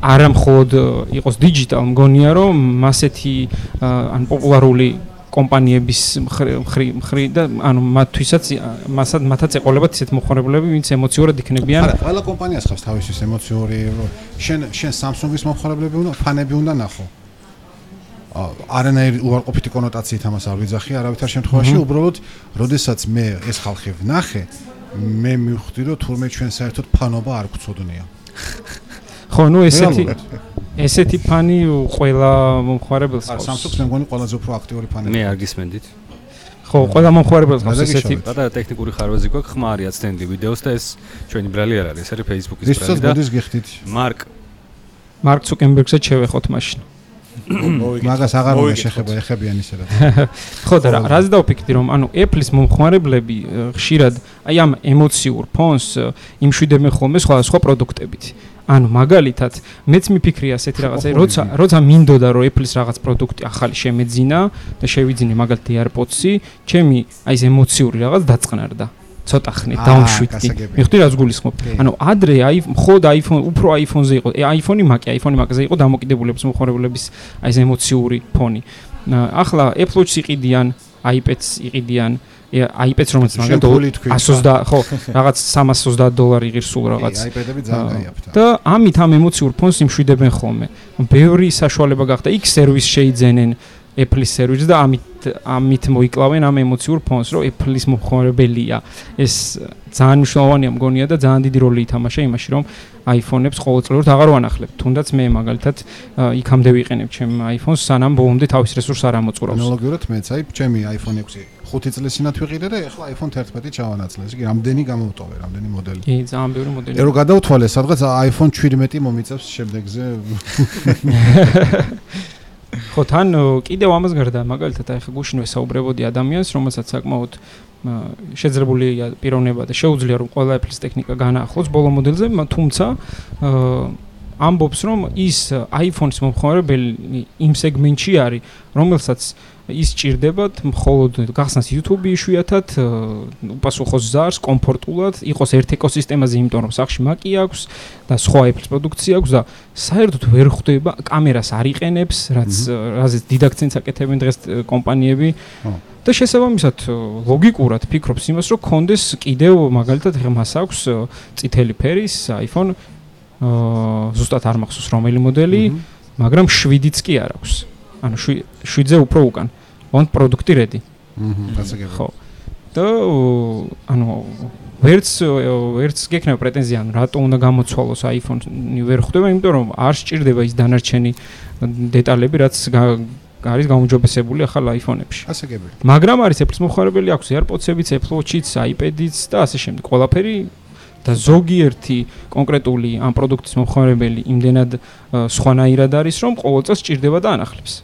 არა მხოლოდ იყოს digital მგონია რომ მასეთი ან პოპულარული კომპანიების მხრი მხრი და ანუ მათთვისაც მასად მათაც ეყოლებათ ისეთ მოხარებლები ვინც ემოციურად იქნებიან არა ყველა კომპანიას ხავს თავისთვის ემოციური შენ შენ Samsung-ის მოხარებლები უნდა ფანები უნდა ნახო არანაირი უარყოფითი კონოტაციით ამას არ ვიძახი არავითარ შემთხვევაში უბრალოდ როდესაც მე ეს ხალხი ვნახე მე მივხვდი რომ თურმე ჩვენ საერთოდ ფანობა არ გვწოდნია ხო ნუ ესეთი ესეთი ფანი ყველა მომხარებელს ხავს Samsung-ს მე მგონი ყველაზე უფრო აქტიური ფანი მე არ გისმენდით. ხო ყველა მომხარებელს ხავს ესეთი პატარა ტექნიკური ხარვეზი გვაქვს ხმარია ცდენდი ვიდეოს და ეს ჩვენი ბრალი არ არის ეს არის Facebook-ის ბრალი და ვისაც მოდის გიხდით. მარკ მარკ ცუკენბერგსაც შევეხოთ მაშინ მაგას აღარ უნდა შეხება ეხებიან ისე რა. <laughs> ხო და რაზე დავფიქრდი რომ ანუ Apple-ის მომხმარებლები ხშირად აი ამ ემოციურ ფონს იმშვიდებენ ხოლმე სხვა სხვა პროდუქტებით. ანუ მაგალითად მეც მიფიქრია ასეთი რაღაცა, როცა როცა მინდოდა რომ Apple-ის რაღაც პროდუქტი ახალი შემეძინა და შევიძინე მაგალითად AirPods-ი, ჩემი აი ეს ემოციური რაღაც დაწყნარდა. ცოტა ხნით დაუშვიდდი. მიხდი რაც გულისხმობ. ანუ ადრე აი მხოლოდ iPhone, უფრო iPhone-ზე იყო. iPhone-ი მაკი, iPhone-ი მაკზე იყო დამოკიდებულების მოხარებულების აი ეს ემოციური ფონი. ახლა Apple Watch-ს იყიდიან, iPad-ს იყიდიან, iPad-ს რომელიც მაგალითად 120 ხო, <laughs> რაღაც 330 დოლარი იღირს სულ რაღაც. iPad-ები ძალიან გაიაფთა. და ამით ამ ემოციურ ფონს იმშვიდებენ ხოლმე. ბევრი საშუალება გახდა. იქ სერვის შეიძენენ. Apple-ის სერვისს და ამით ამით მოიკლავენ ამ ემოციურ ფონს, რომ Apple-ის მომხმარებელია. ეს ძალიან მნიშვნელოვანია მგონია და ძალიან დიდი როლი ითამაშა იმაში, რომ iPhone-ებს ყოველწლიურად აღარ ვანახლებ. თუნდაც მე მაგალითად იქამდე ვიყენებ ჩემ iPhone-ს, სანამ ბოლომდე თავის რესურსს არ ამოწურავს. ანალოგიურად მეც აი ჩემი iPhone 6 5 წლის წინათ ვიყიდე და ეხლა iPhone 11 ჩავანაცვლე. იგი რამდენი გამოვტოვე, რამდენი მოდელი. კი, ძალიან ბევრი მოდელი. ერო გადავთვალე, სადღაც iPhone 17 მომიწევს შემდეგზე. <laughs> ხო თან კიდევ ამას გარდა მაგალითად აი ხა გუშინ ვესაუბრებოდი ადამიანს რომელსაც საკმაოდ შეძლებულია პიროვნება და შეუძლია რომ ყველა Apple-ის ტექნიკა განაახლოს ბოლო მოდელზე თუმცა ამბობს რომ ის iPhone-ის მომხმარებელი იმ სეგმენტში არის რომელსაც ის ჭირდებათ მხოლოდ გახსნას YouTube-ი იშვიათად უპასუხოს ზარს კომფორტულად იყოს ერთ ეკოსისტემაზე იმიტომ რომ სახში Mac-ი აქვს და სხვა Apple-ის პროდუქცია აქვს და საერთოდ ვერ ხვდება კამერას არ იყენებს რაც რაზეც დიდ აქცენტს აკეთებენ დღეს კომპანიები. და შესაბამისად ლოგიკურად ფიქრობს იმას რომ კონდეს კიდევ მაგალითად მას აქვს წითელი ფერის iPhone ზუსტად არ მახსოვს რომელი მოდელი მაგრამ 7-იც კი არ აქვს ანუ 7-ზე უფრო უკან. ვონთ პროდუქტი რედი. აჰა, გასაგებია. ხო. და ანუ ვერც ვერც გექნება პრეტენზია, ანუ რატო უნდა გამოცვალოს iPhone-ი ვერ ხვდება, იმიტომ რომ არ სჭირდება ის დანარჩენი დეტალები, რაც არის გამოჯობესებული ახალ iPhone-ებში. გასაგებია. მაგრამ არის Apple-ის მოხარებელი, აქვს AirPods-ებიც, Apple Watch-იც, iPad-იც და ასე შემდეგ. ყველაფერი და ზოგიერთი კონკრეტული ამ პროდუქტის მოხარებელი იმდენად სხვანაირად არის, რომ ყოველ წელს სჭირდება და ანახლებს.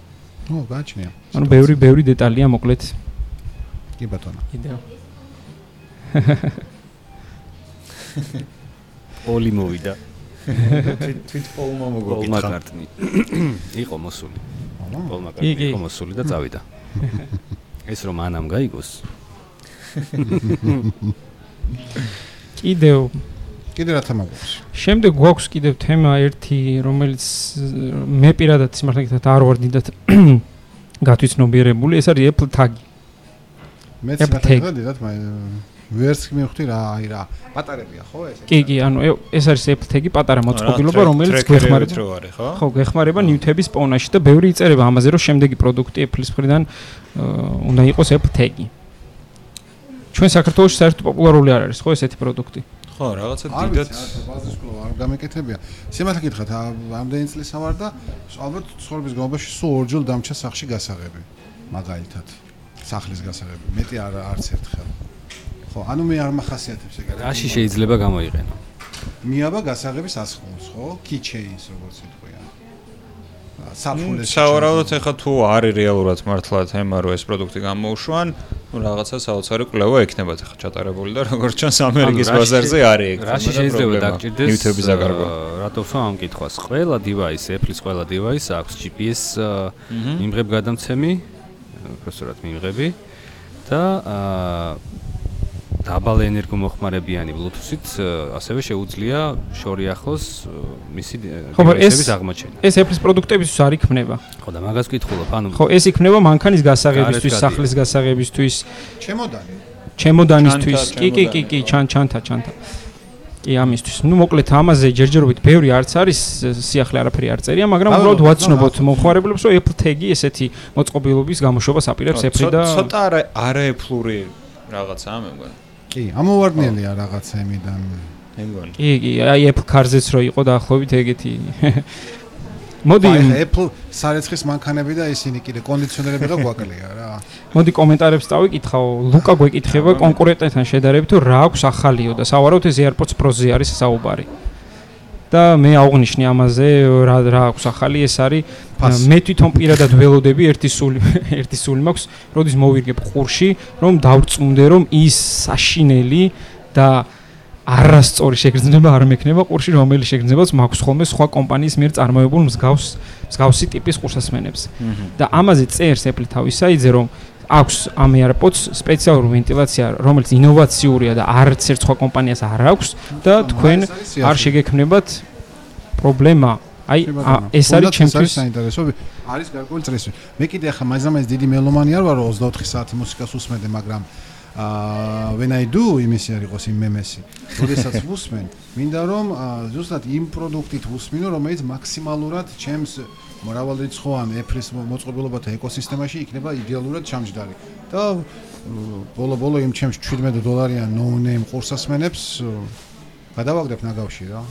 ო, გაჩნია. ანუ ბევრი ბევრი დეტალია მოკლედ. კი ბატონო. კიდევ. <laughs> პოლი მოვიდა. თვით პოლ მომოგო. პოლ მაკარტნი. <coughs> იყო მოსული. პოლ მაკარტნი იყო მოსული და წავიდა. <laughs> ეს რომ ანამ გაიგოს. <laughs> კიდევ კიდე რა თემა გვაქვს? შემდეგ გვაქვს კიდევ თემა ერთი, რომელიც მე პირადად სიმართლე გითხრათ არ ვარ დიდად <clears throat> გათვითნობიერებული, ეს არის Apple Tag. მე სიმართლე გითხრათ, ვერც მივხვდი რა, აი რა, პატარებია ხო ეს? კი, კი, ანუ ეს არის Apple Tag-ი პატარა მოწყობილობა, რომელიც გეხმარება, ხო? ხო, გეხმარება ნიუთების პონაში და ბევრი იწერება ამაზე, რომ შემდეგი პროდუქტი Apple-ის მხრიდან უნდა იყოს Apple Tag-ი. ჩვენ საქართველოს საერთოდ პოპულარული არ არის ხო ესეთი პროდუქტი? ხო, რაღაცა დიდად ბაზის კლუბ არ გამეკეთებია. სიმართლე გითხრათ, ამდენი წლის ავარ და ალბათ ცხოვრების განმავლობაში სულ ორჯერ დამჭა სახში გასაღები. მაგალითად, სახლის გასაღები. მეტი არ არც ერთხელ. ხო, ანუ მე არ מחასიათებს ეგ. რაში შეიძლება გამოიყენო? მიაბა გასაღების ასხმოს, ხო? keychains როგორც იტყვიან. საფულეს საავადმყოფოდ ეხა თუ არის რეალურად მართლა თემა რო ეს პროდუქტი გამოუშვან ну რაღაცა საოცარი კვლევა ექნებათ ახლა ჩატარებული და როგორც ჩანს ამერიკის ბაზარზე არის ეგ რაში შეიძლება დაგჭირდეს ნივთების ზაგარბა რატო ხო ამ კითხვას? ყველა device Apple-ის ყველა device აქვს GPS მიმღებ გადამცემი პროფესორად მიმღები და დაბალ ენერგომოხმარებიანი Bluetooth-ით ასევე შეუძლია შორი ახლოს მისი დივაისების აღმოჩენა. ეს Apple-ის პროდუქტებისთვის არ იქნება. ხო და მაგას ვკითხულობ, ანუ ხო, ეს იქნება მანქანის გასაღებისთვის, სახლის გასაღებისთვის. ჩემოდანი. ჩემოდანისთვის. კი, კი, კი, კი, ჩან ჩანთა, ჩანთა. კი, ამისთვის. ნუ მოკლედ ამაზე ჯერჯერობით ბევრი არც არის სიახლე არაფერი არ წერია, მაგრამ უბრალოდ ვაცნობოთ მომხმარებლებს, რომ Apple Tag-ი ესეთი მოწყობილობის გამოშვებას აპირებს Apple და ცოტა არა არა Apple-ური რაღაცაა მე მგონი. კი, ამოვარდნელია რაღაცა იმიდან. მე მგონი. კი, კი, აი Apple Car-ზეც რო იყო დაახლოებით ეგეთი. <laughs> მოდი Apple სარეცხის მანქანები და ისინი კიდე კონდიციონერები რა გვაკლია რა. მოდი კომენტარებს წავიკითხავ. ლუკა გვეკითხება კონკურენტებთან შედარებით თუ რა აქვს ახალიო და სავარაუდოდ ეს AirPods Pro-ზე არის საუბარი. და მე აღვნიშნე ამაზე რა რა აქვს ახალი ეს არის მე თვითონ პირადად ველოდები ერთი სული <laughs> ერთი სული მაქვს როდის მოვირგებ ყურში რომ დავწუნდე რომ ის საშინელი და არასწორი შეგრძნება არ მექნება ყურში რომელიც შეგრძნებაც მაქვს ხოლმე სხვა კომპანიის მიერ წარმოებულ მსგავს მსგავსი ტიპის ყურსასმენებს. და ამაზე წერს Apple თავისაიძე რომ აქვს ამ AirPods სპეციალური ვენტილაცია, რომელიც ინოვაციურია და არც ერთ სხვა კომპანიას არ აქვს და თქვენ არ შეგექმნებათ პრობლემა. აი ეს არის ჩემთვის საინტერესო. არის გარკვეული წრესი. მე კიდე ახლა მაიზამაის დიდი მელომანი არ ვარ, რომ 24 საათი მუსიკას უსმენდე, მაგრამ აა when i do იმისი არ იყოს იმ მემესი. როდესაც <laughs> ვუსმენ, მინდა რომ ზუსტად იმ პროდუქტით ვუსმინო, რომელიც მაქსიმალურად ჩემს მრავალრიცხოვან ეფრის მოწყობილობათა ეკოსისტემაში იქნება იდეალურად ჩამჯდარი. და ბოლო-ბოლო იმ ჩემს 17 დოლარიან no-name ყურსასმენებს გადავაგდებ ნაგავში რა.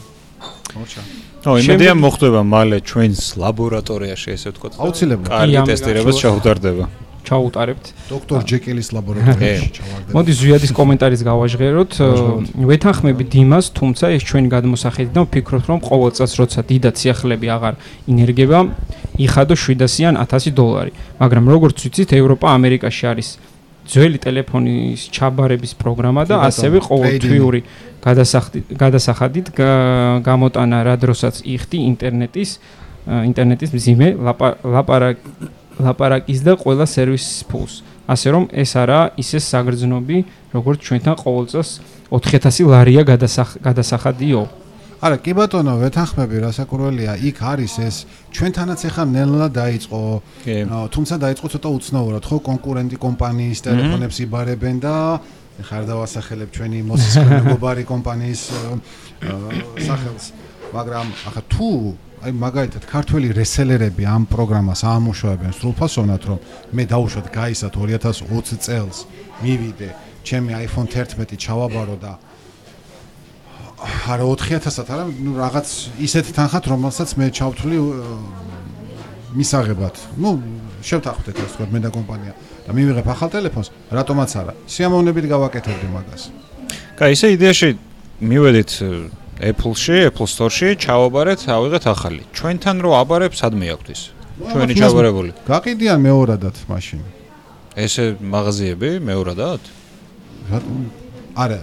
ხოჭა. ნო, იმედია მოხდება მალე ჩვენს ლაბორატორიაში ესე ვთქვათ. აუცილებლად. კარგი ტესტირებას ჩაუტარდება. ჩაუტარებთ. დოქტორ ჯეკელის ლაბორატორიაში ჩავარდებით. მოდი ზვიადის კომენტარის გავაჟღეროთ. <laughs> ვეთანხმები დიმას, თუმცა ეს ჩვენი გადმოსახედი და ვფიქრობ, რომ ყოველ წელს როცა დიდად სიახლეები აღარ ინერგება, იხადო 700-იან 1000 დოლარი. მაგრამ როგორც ვიცით, ევროპა ამერიკაში არის ძველი ტელეფონის ჩაბარების პროგრამა და ასევე ყოველთვიური გადასახადით გამოტანა რა დროსაც იხდი ინტერნეტის ინტერნეტის მძიმე ლაპარაკ ლაპარაკის და ყველა სერვისის ფულს. ასე რომ ეს არა ისე საგრძნობი, როგორც ჩვენთან ყოველწელს 4000 ლარია გადასახადიო. არა, კი ბატონო, ვეთანხმები, რასაკურველია, იქ არის ეს ჩვენთანაც ახლა ნელა დაიწყო. თუმცა დაიწყო ცოტა უცნაურად, ხო, კონკურენტი კომპანიის ტელეფონებს იბარებენ და ხარ დავასახელებ ჩვენი მოსისხლობარი კომპანიის სახელს. მაგრამ ახლა თუ აი მაგალითად ქართველი რესელერები ამ პროგრამას ამუშავებენ სრულფასოვნად რომ მე დაუშვათ გაისათ 2020 წელს მივიდე ჩემი iPhone 11 ჩავაბარო და არა 4000-ად არა ნუ რაღაც ისეთ თანხად რომელსაც მე ჩავთვლი მისაღებად. ნუ შევთანხმდეთ ასე ვთქვათ მე და კომპანია. და მივიღებ ახალ ტელეფონს რატომაც არა. სიამოვნებით გავაკეთებდი მაგას. კაი ესე იდეაში მივედით Apple-ში, Apple Store-ში ჩავაბარეთ, ავიღეთ ახალი. ჩვენთან რო აბარებ, სადმე აქვს ის? ჩვენი ჩავაბარებული. გაყიდიან მეორადად მაშინ. ესე მაღაზიები მეორადად? არა.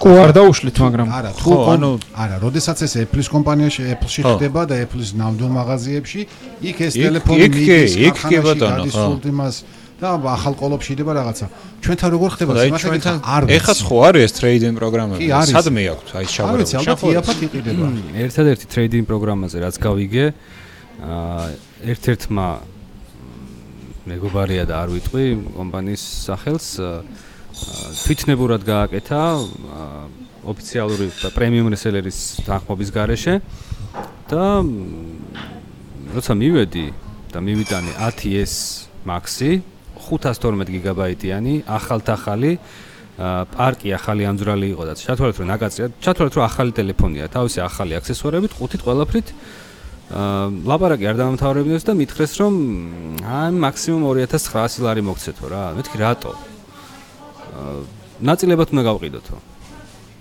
თუ არ დაუშვით, მაგრამ არა, თუ ანუ არა, როდესაც ეს Apple-ის კომპანიაში, Apple-ში ხდება და Apple-ის ნამდვილ მაღაზიებში, იქ ეს ტელეფონი მიდის, იქ კი ბატონო, ხო. და ახალ ყოლოფში იდება რაღაცა. ჩვენთან როგორ ხდება სიმართლე? არ ეხაც ხო არის ეს ტრეიდინგ პროგრამები? სადმე აქვს აი შაბრო? არის ალბათ იაფად იყიდება. ერთადერთი ტრეიდინგ პროგრამაზე რაც გავიგე აა ერთ-ერთმა მეგობარია და არ ვიტყვი კომპანიის სახელს თვითნებურად გააკეთა ოფიციალური პრემიუმ რესელერის თანხმობის გარეშე და როცა მივედი და მივიტანე 10s Maxi 512 გიგაბაიტიანი ახალთახალი პარკი ახალი ამძვრალი იყო და ჩათვალეთ რომ ნაკაცია ჩათვალეთ რომ ახალი ტელეფონია თავისი ახალი აქსესუარებით ყუთით ყველაფრით აა ლაპარაკი არ დამთავრებინეს და მითხრეს რომ აი მაქსიმუმ 2900 ლარი მოგცეთო რა მეთქი რატო აა ნაწილებად უნდა გავყიდოთო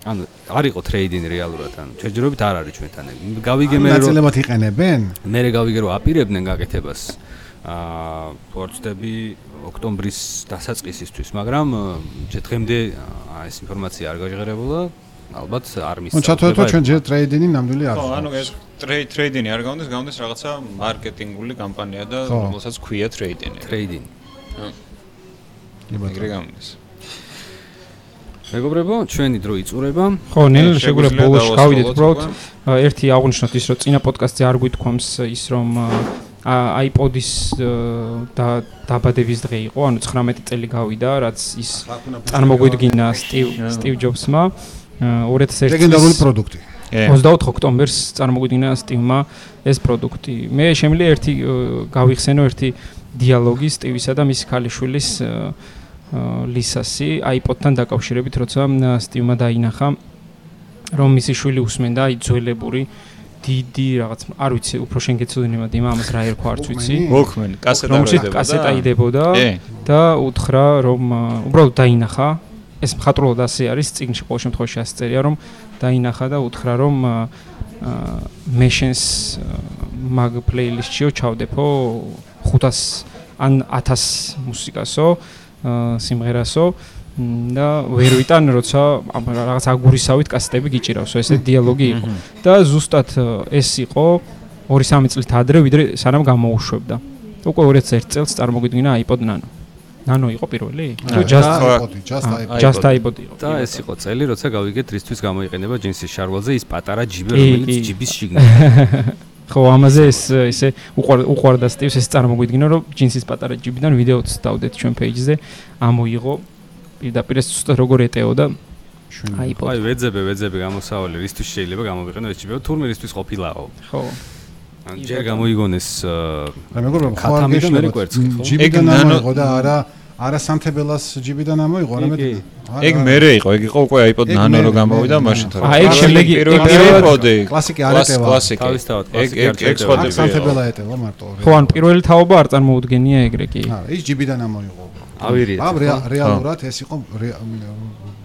ანუ არ იყო ტრეიდინგი რეალურად, ანუ ჯერჯერობით არ არის ჩვენთან. გავიგე მე რომ ნაწილებად იყენებენ? მე გავიგე რომ აპირებდნენ გაკეთებას. აა ფორცდები ოქტომბრის დასაწყისისთვის, მაგრამ დღემდე ეს ინფორმაცია არ გაჟღერებულა. ალბათ არ მისცა. ну ჩათვალე ჩვენ ჯერ ტრეიდინგი ნამდვილი არ ხო, ანუ ეს ტრეიდინგი არ გავუნდეს, გავუნდეს რაღაცა მარკეტინგული კამპანია და რომელსაც ქვია ტრეიდინგი. ტრეიდინგი. ხო. ეგრე გავუნდეს. მეგობრებო, ჩვენი დრო იწურება. ხო, ნელ შეგვიძლია ბოლოს გავიდეთ, უბრალოდ ერთი აღნიშნოთ ის, რომ წინა პოდკასტზე არ გვითქვამს ის, რომ iPod-ის და დაბადების დღე იყო, ანუ 19 წელი გავიდა, რაც ის წარმოგვიდგინა Steve Steve Jobs-მა. 2001 ლეგენდარული პროდუქტი. 24 ოქტომბერს წარმოგვიდგინა Steve-მა ეს პროდუქტი. მე შემიძლია ერთი გავიხსენო ერთი დიალოგი Steve-ისა და მისი ქალიშვილის ლისასი. iPod-თან დაკავშირებით, როცა Steve-მა დაინახა რომ მისი შვილი უსმენდა იძველებური დიდი რაღაც არ ვიცი უფრო შენ გეცოდინე მაგრამ იმას რა ერქვა არც ვიცი. ვოქმენ კასეტა იდებოდა კასეტა იდებოდა და უთხრა რომ უბრალოდ დაინახა. ეს მხატვრულად ასე არის წიგნში ყოველ შემთხვევაში ასე წერია რომ დაინახა და უთხრა რომ მე შენს მაგ პლეილისტშიო ჩავდებო 500 ან 1000 მუსიკასო სიმღერასო და ვერ ვიტან როცა რაღაც აგურისავით კასეტები გიჭირავს. ესე დიალოგი იყო. და ზუსტად ეს იყო 2-3 წლით ადრე ვიდრე სანამ გამოუშვებდა. უკვე 2001 წელს წარმოგიდგინა iPod Nano. Nano იყო პირველი? თუ just iPod, just iPod. Just iPod. იყო. და ეს იყო წელი, როცა გავიგეთ რისთვის გამოიყენება ჯინსის შარვალზე ის პატარა ჯიბი, რომელიც ჯიბის <laughs> შიგნით. ხო, ამაზე ეს ისე უყარ უყარდა სტივს ეს წარმოგვიდგინა, რომ ჯინსის პატარა ჯიბიდან ვიდეოც დავდეთ ჩვენ პეიჯზე, ამოიღო პირდაპირ ეს უბრალოდ როგორ ეტეოდა iPod. აი, ვეძებე, ვეძებე გამოსავალი, რისთვის შეიძლება გამოვიყენო ეს ჯიბი, თურმე რისთვის ყოფილაო. ხო. ან ჯერ გამოიგონეს აი, მეგობრებო, ხო არ გეშლება. ჯიბიდან ამოიღო და არა არა სანთებელას ჯიბიდან ამოიღო, არამედ ეგ მერე იყო, ეგ იყო უკვე iPod Nano რო გამოვიდა მაშინ თან. აი, ეგ შემდეგი პირველი კლასიკი არ ეტევა. თავისთავად ეგ ეგ ეგ სხვა სანთებელა ეტევა მარტო. ხო, ან პირველი თაობა არ წარმოუდგენია ეგრე კი. აა, ის ჯიბიდან ამოიღო. ავირიეთ. ამ რეალურად ეს იყო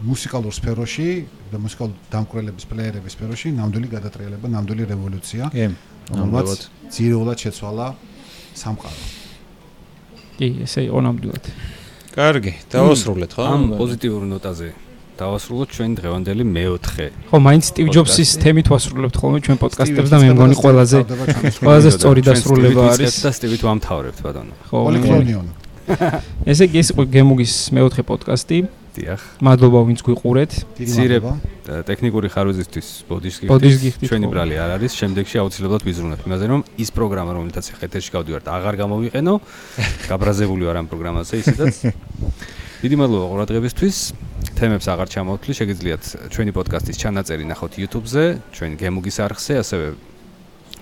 მუსიკალურ სფეროში და მუსიკალურ დამკვრელების პლეიერების სფეროში ნამდვილი გადატრიალება, ნამდვილი რევოლუცია. რომელიც ძირულად შეცვალა სამყარო. კი, ესე იყო ნამდვილად. კარგი, დავასრულეთ ხო? ამ პოზიტიურ ნოტაზე დავასრულოთ ჩვენ დღევანდელი მეოთხე. ხო, მაინც Steve Jobs-ის თემით ვასრულებთ ხოლმე ჩვენ პოდკასტებს და მე მგონი ყველაზე ყველაზე სწორი დასრულება არის და Steve-ით ვამთავრებთ ბატონო. ხო, პოლიკლონიონი. <laughs> ესე იგი ეს იყო გემუგის მეოთხე პოდკასტი. დიახ. მადლობა ვინც გვიყურეთ. ძირებ ტექნიკური ხარვეზისთვის ბოდიშგიხტი. ჩვენი ბრალი არ არის. შემდეგში აუცილებლად ვიზრუნებ იმაზე, რომ ის პროგრამა, რომელთაც ეხეთერში გავდივართ, აღარ გამოვიყენო. <laughs> გაბრაზებული ვარ ამ პროგრამაზე ისედაც. დიდი მადლობა ყურადღებისთვის. თემებს აღარ ჩამოვთვლი, შეგიძლიათ ჩვენი პოდკასტის ჩანაწერი ნახოთ YouTube-ზე, ჩვენ გემუგის არხზე, ასევე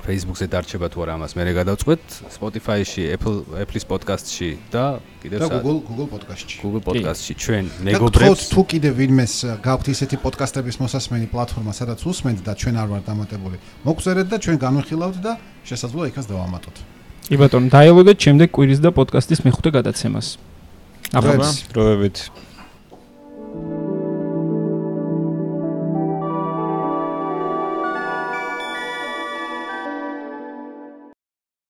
Facebook-ზე დარჩება თუ არა ამას მე გადავწყვეტ Spotify-ში, Apple Apple-ის პოდკასტში და კიდევ და Google Google პოდკასტში. Google პოდკასტში ჩვენ მეგობრებს თუ კიდევ ვინმეს გაქვთ ისეთი პოდკასტების მოსასმენი პლატფორმა, სადაც უსმენთ და ჩვენ არ ვართ დამატებული, მოგწერეთ და ჩვენ განვიხილავთ და შესაძლოა იქაც დავამატოთ. კი ბატონო, დაელოდეთ შემდეგ კვირის და პოდკასტის მეხუთე გადაცემას. ახლა დროებით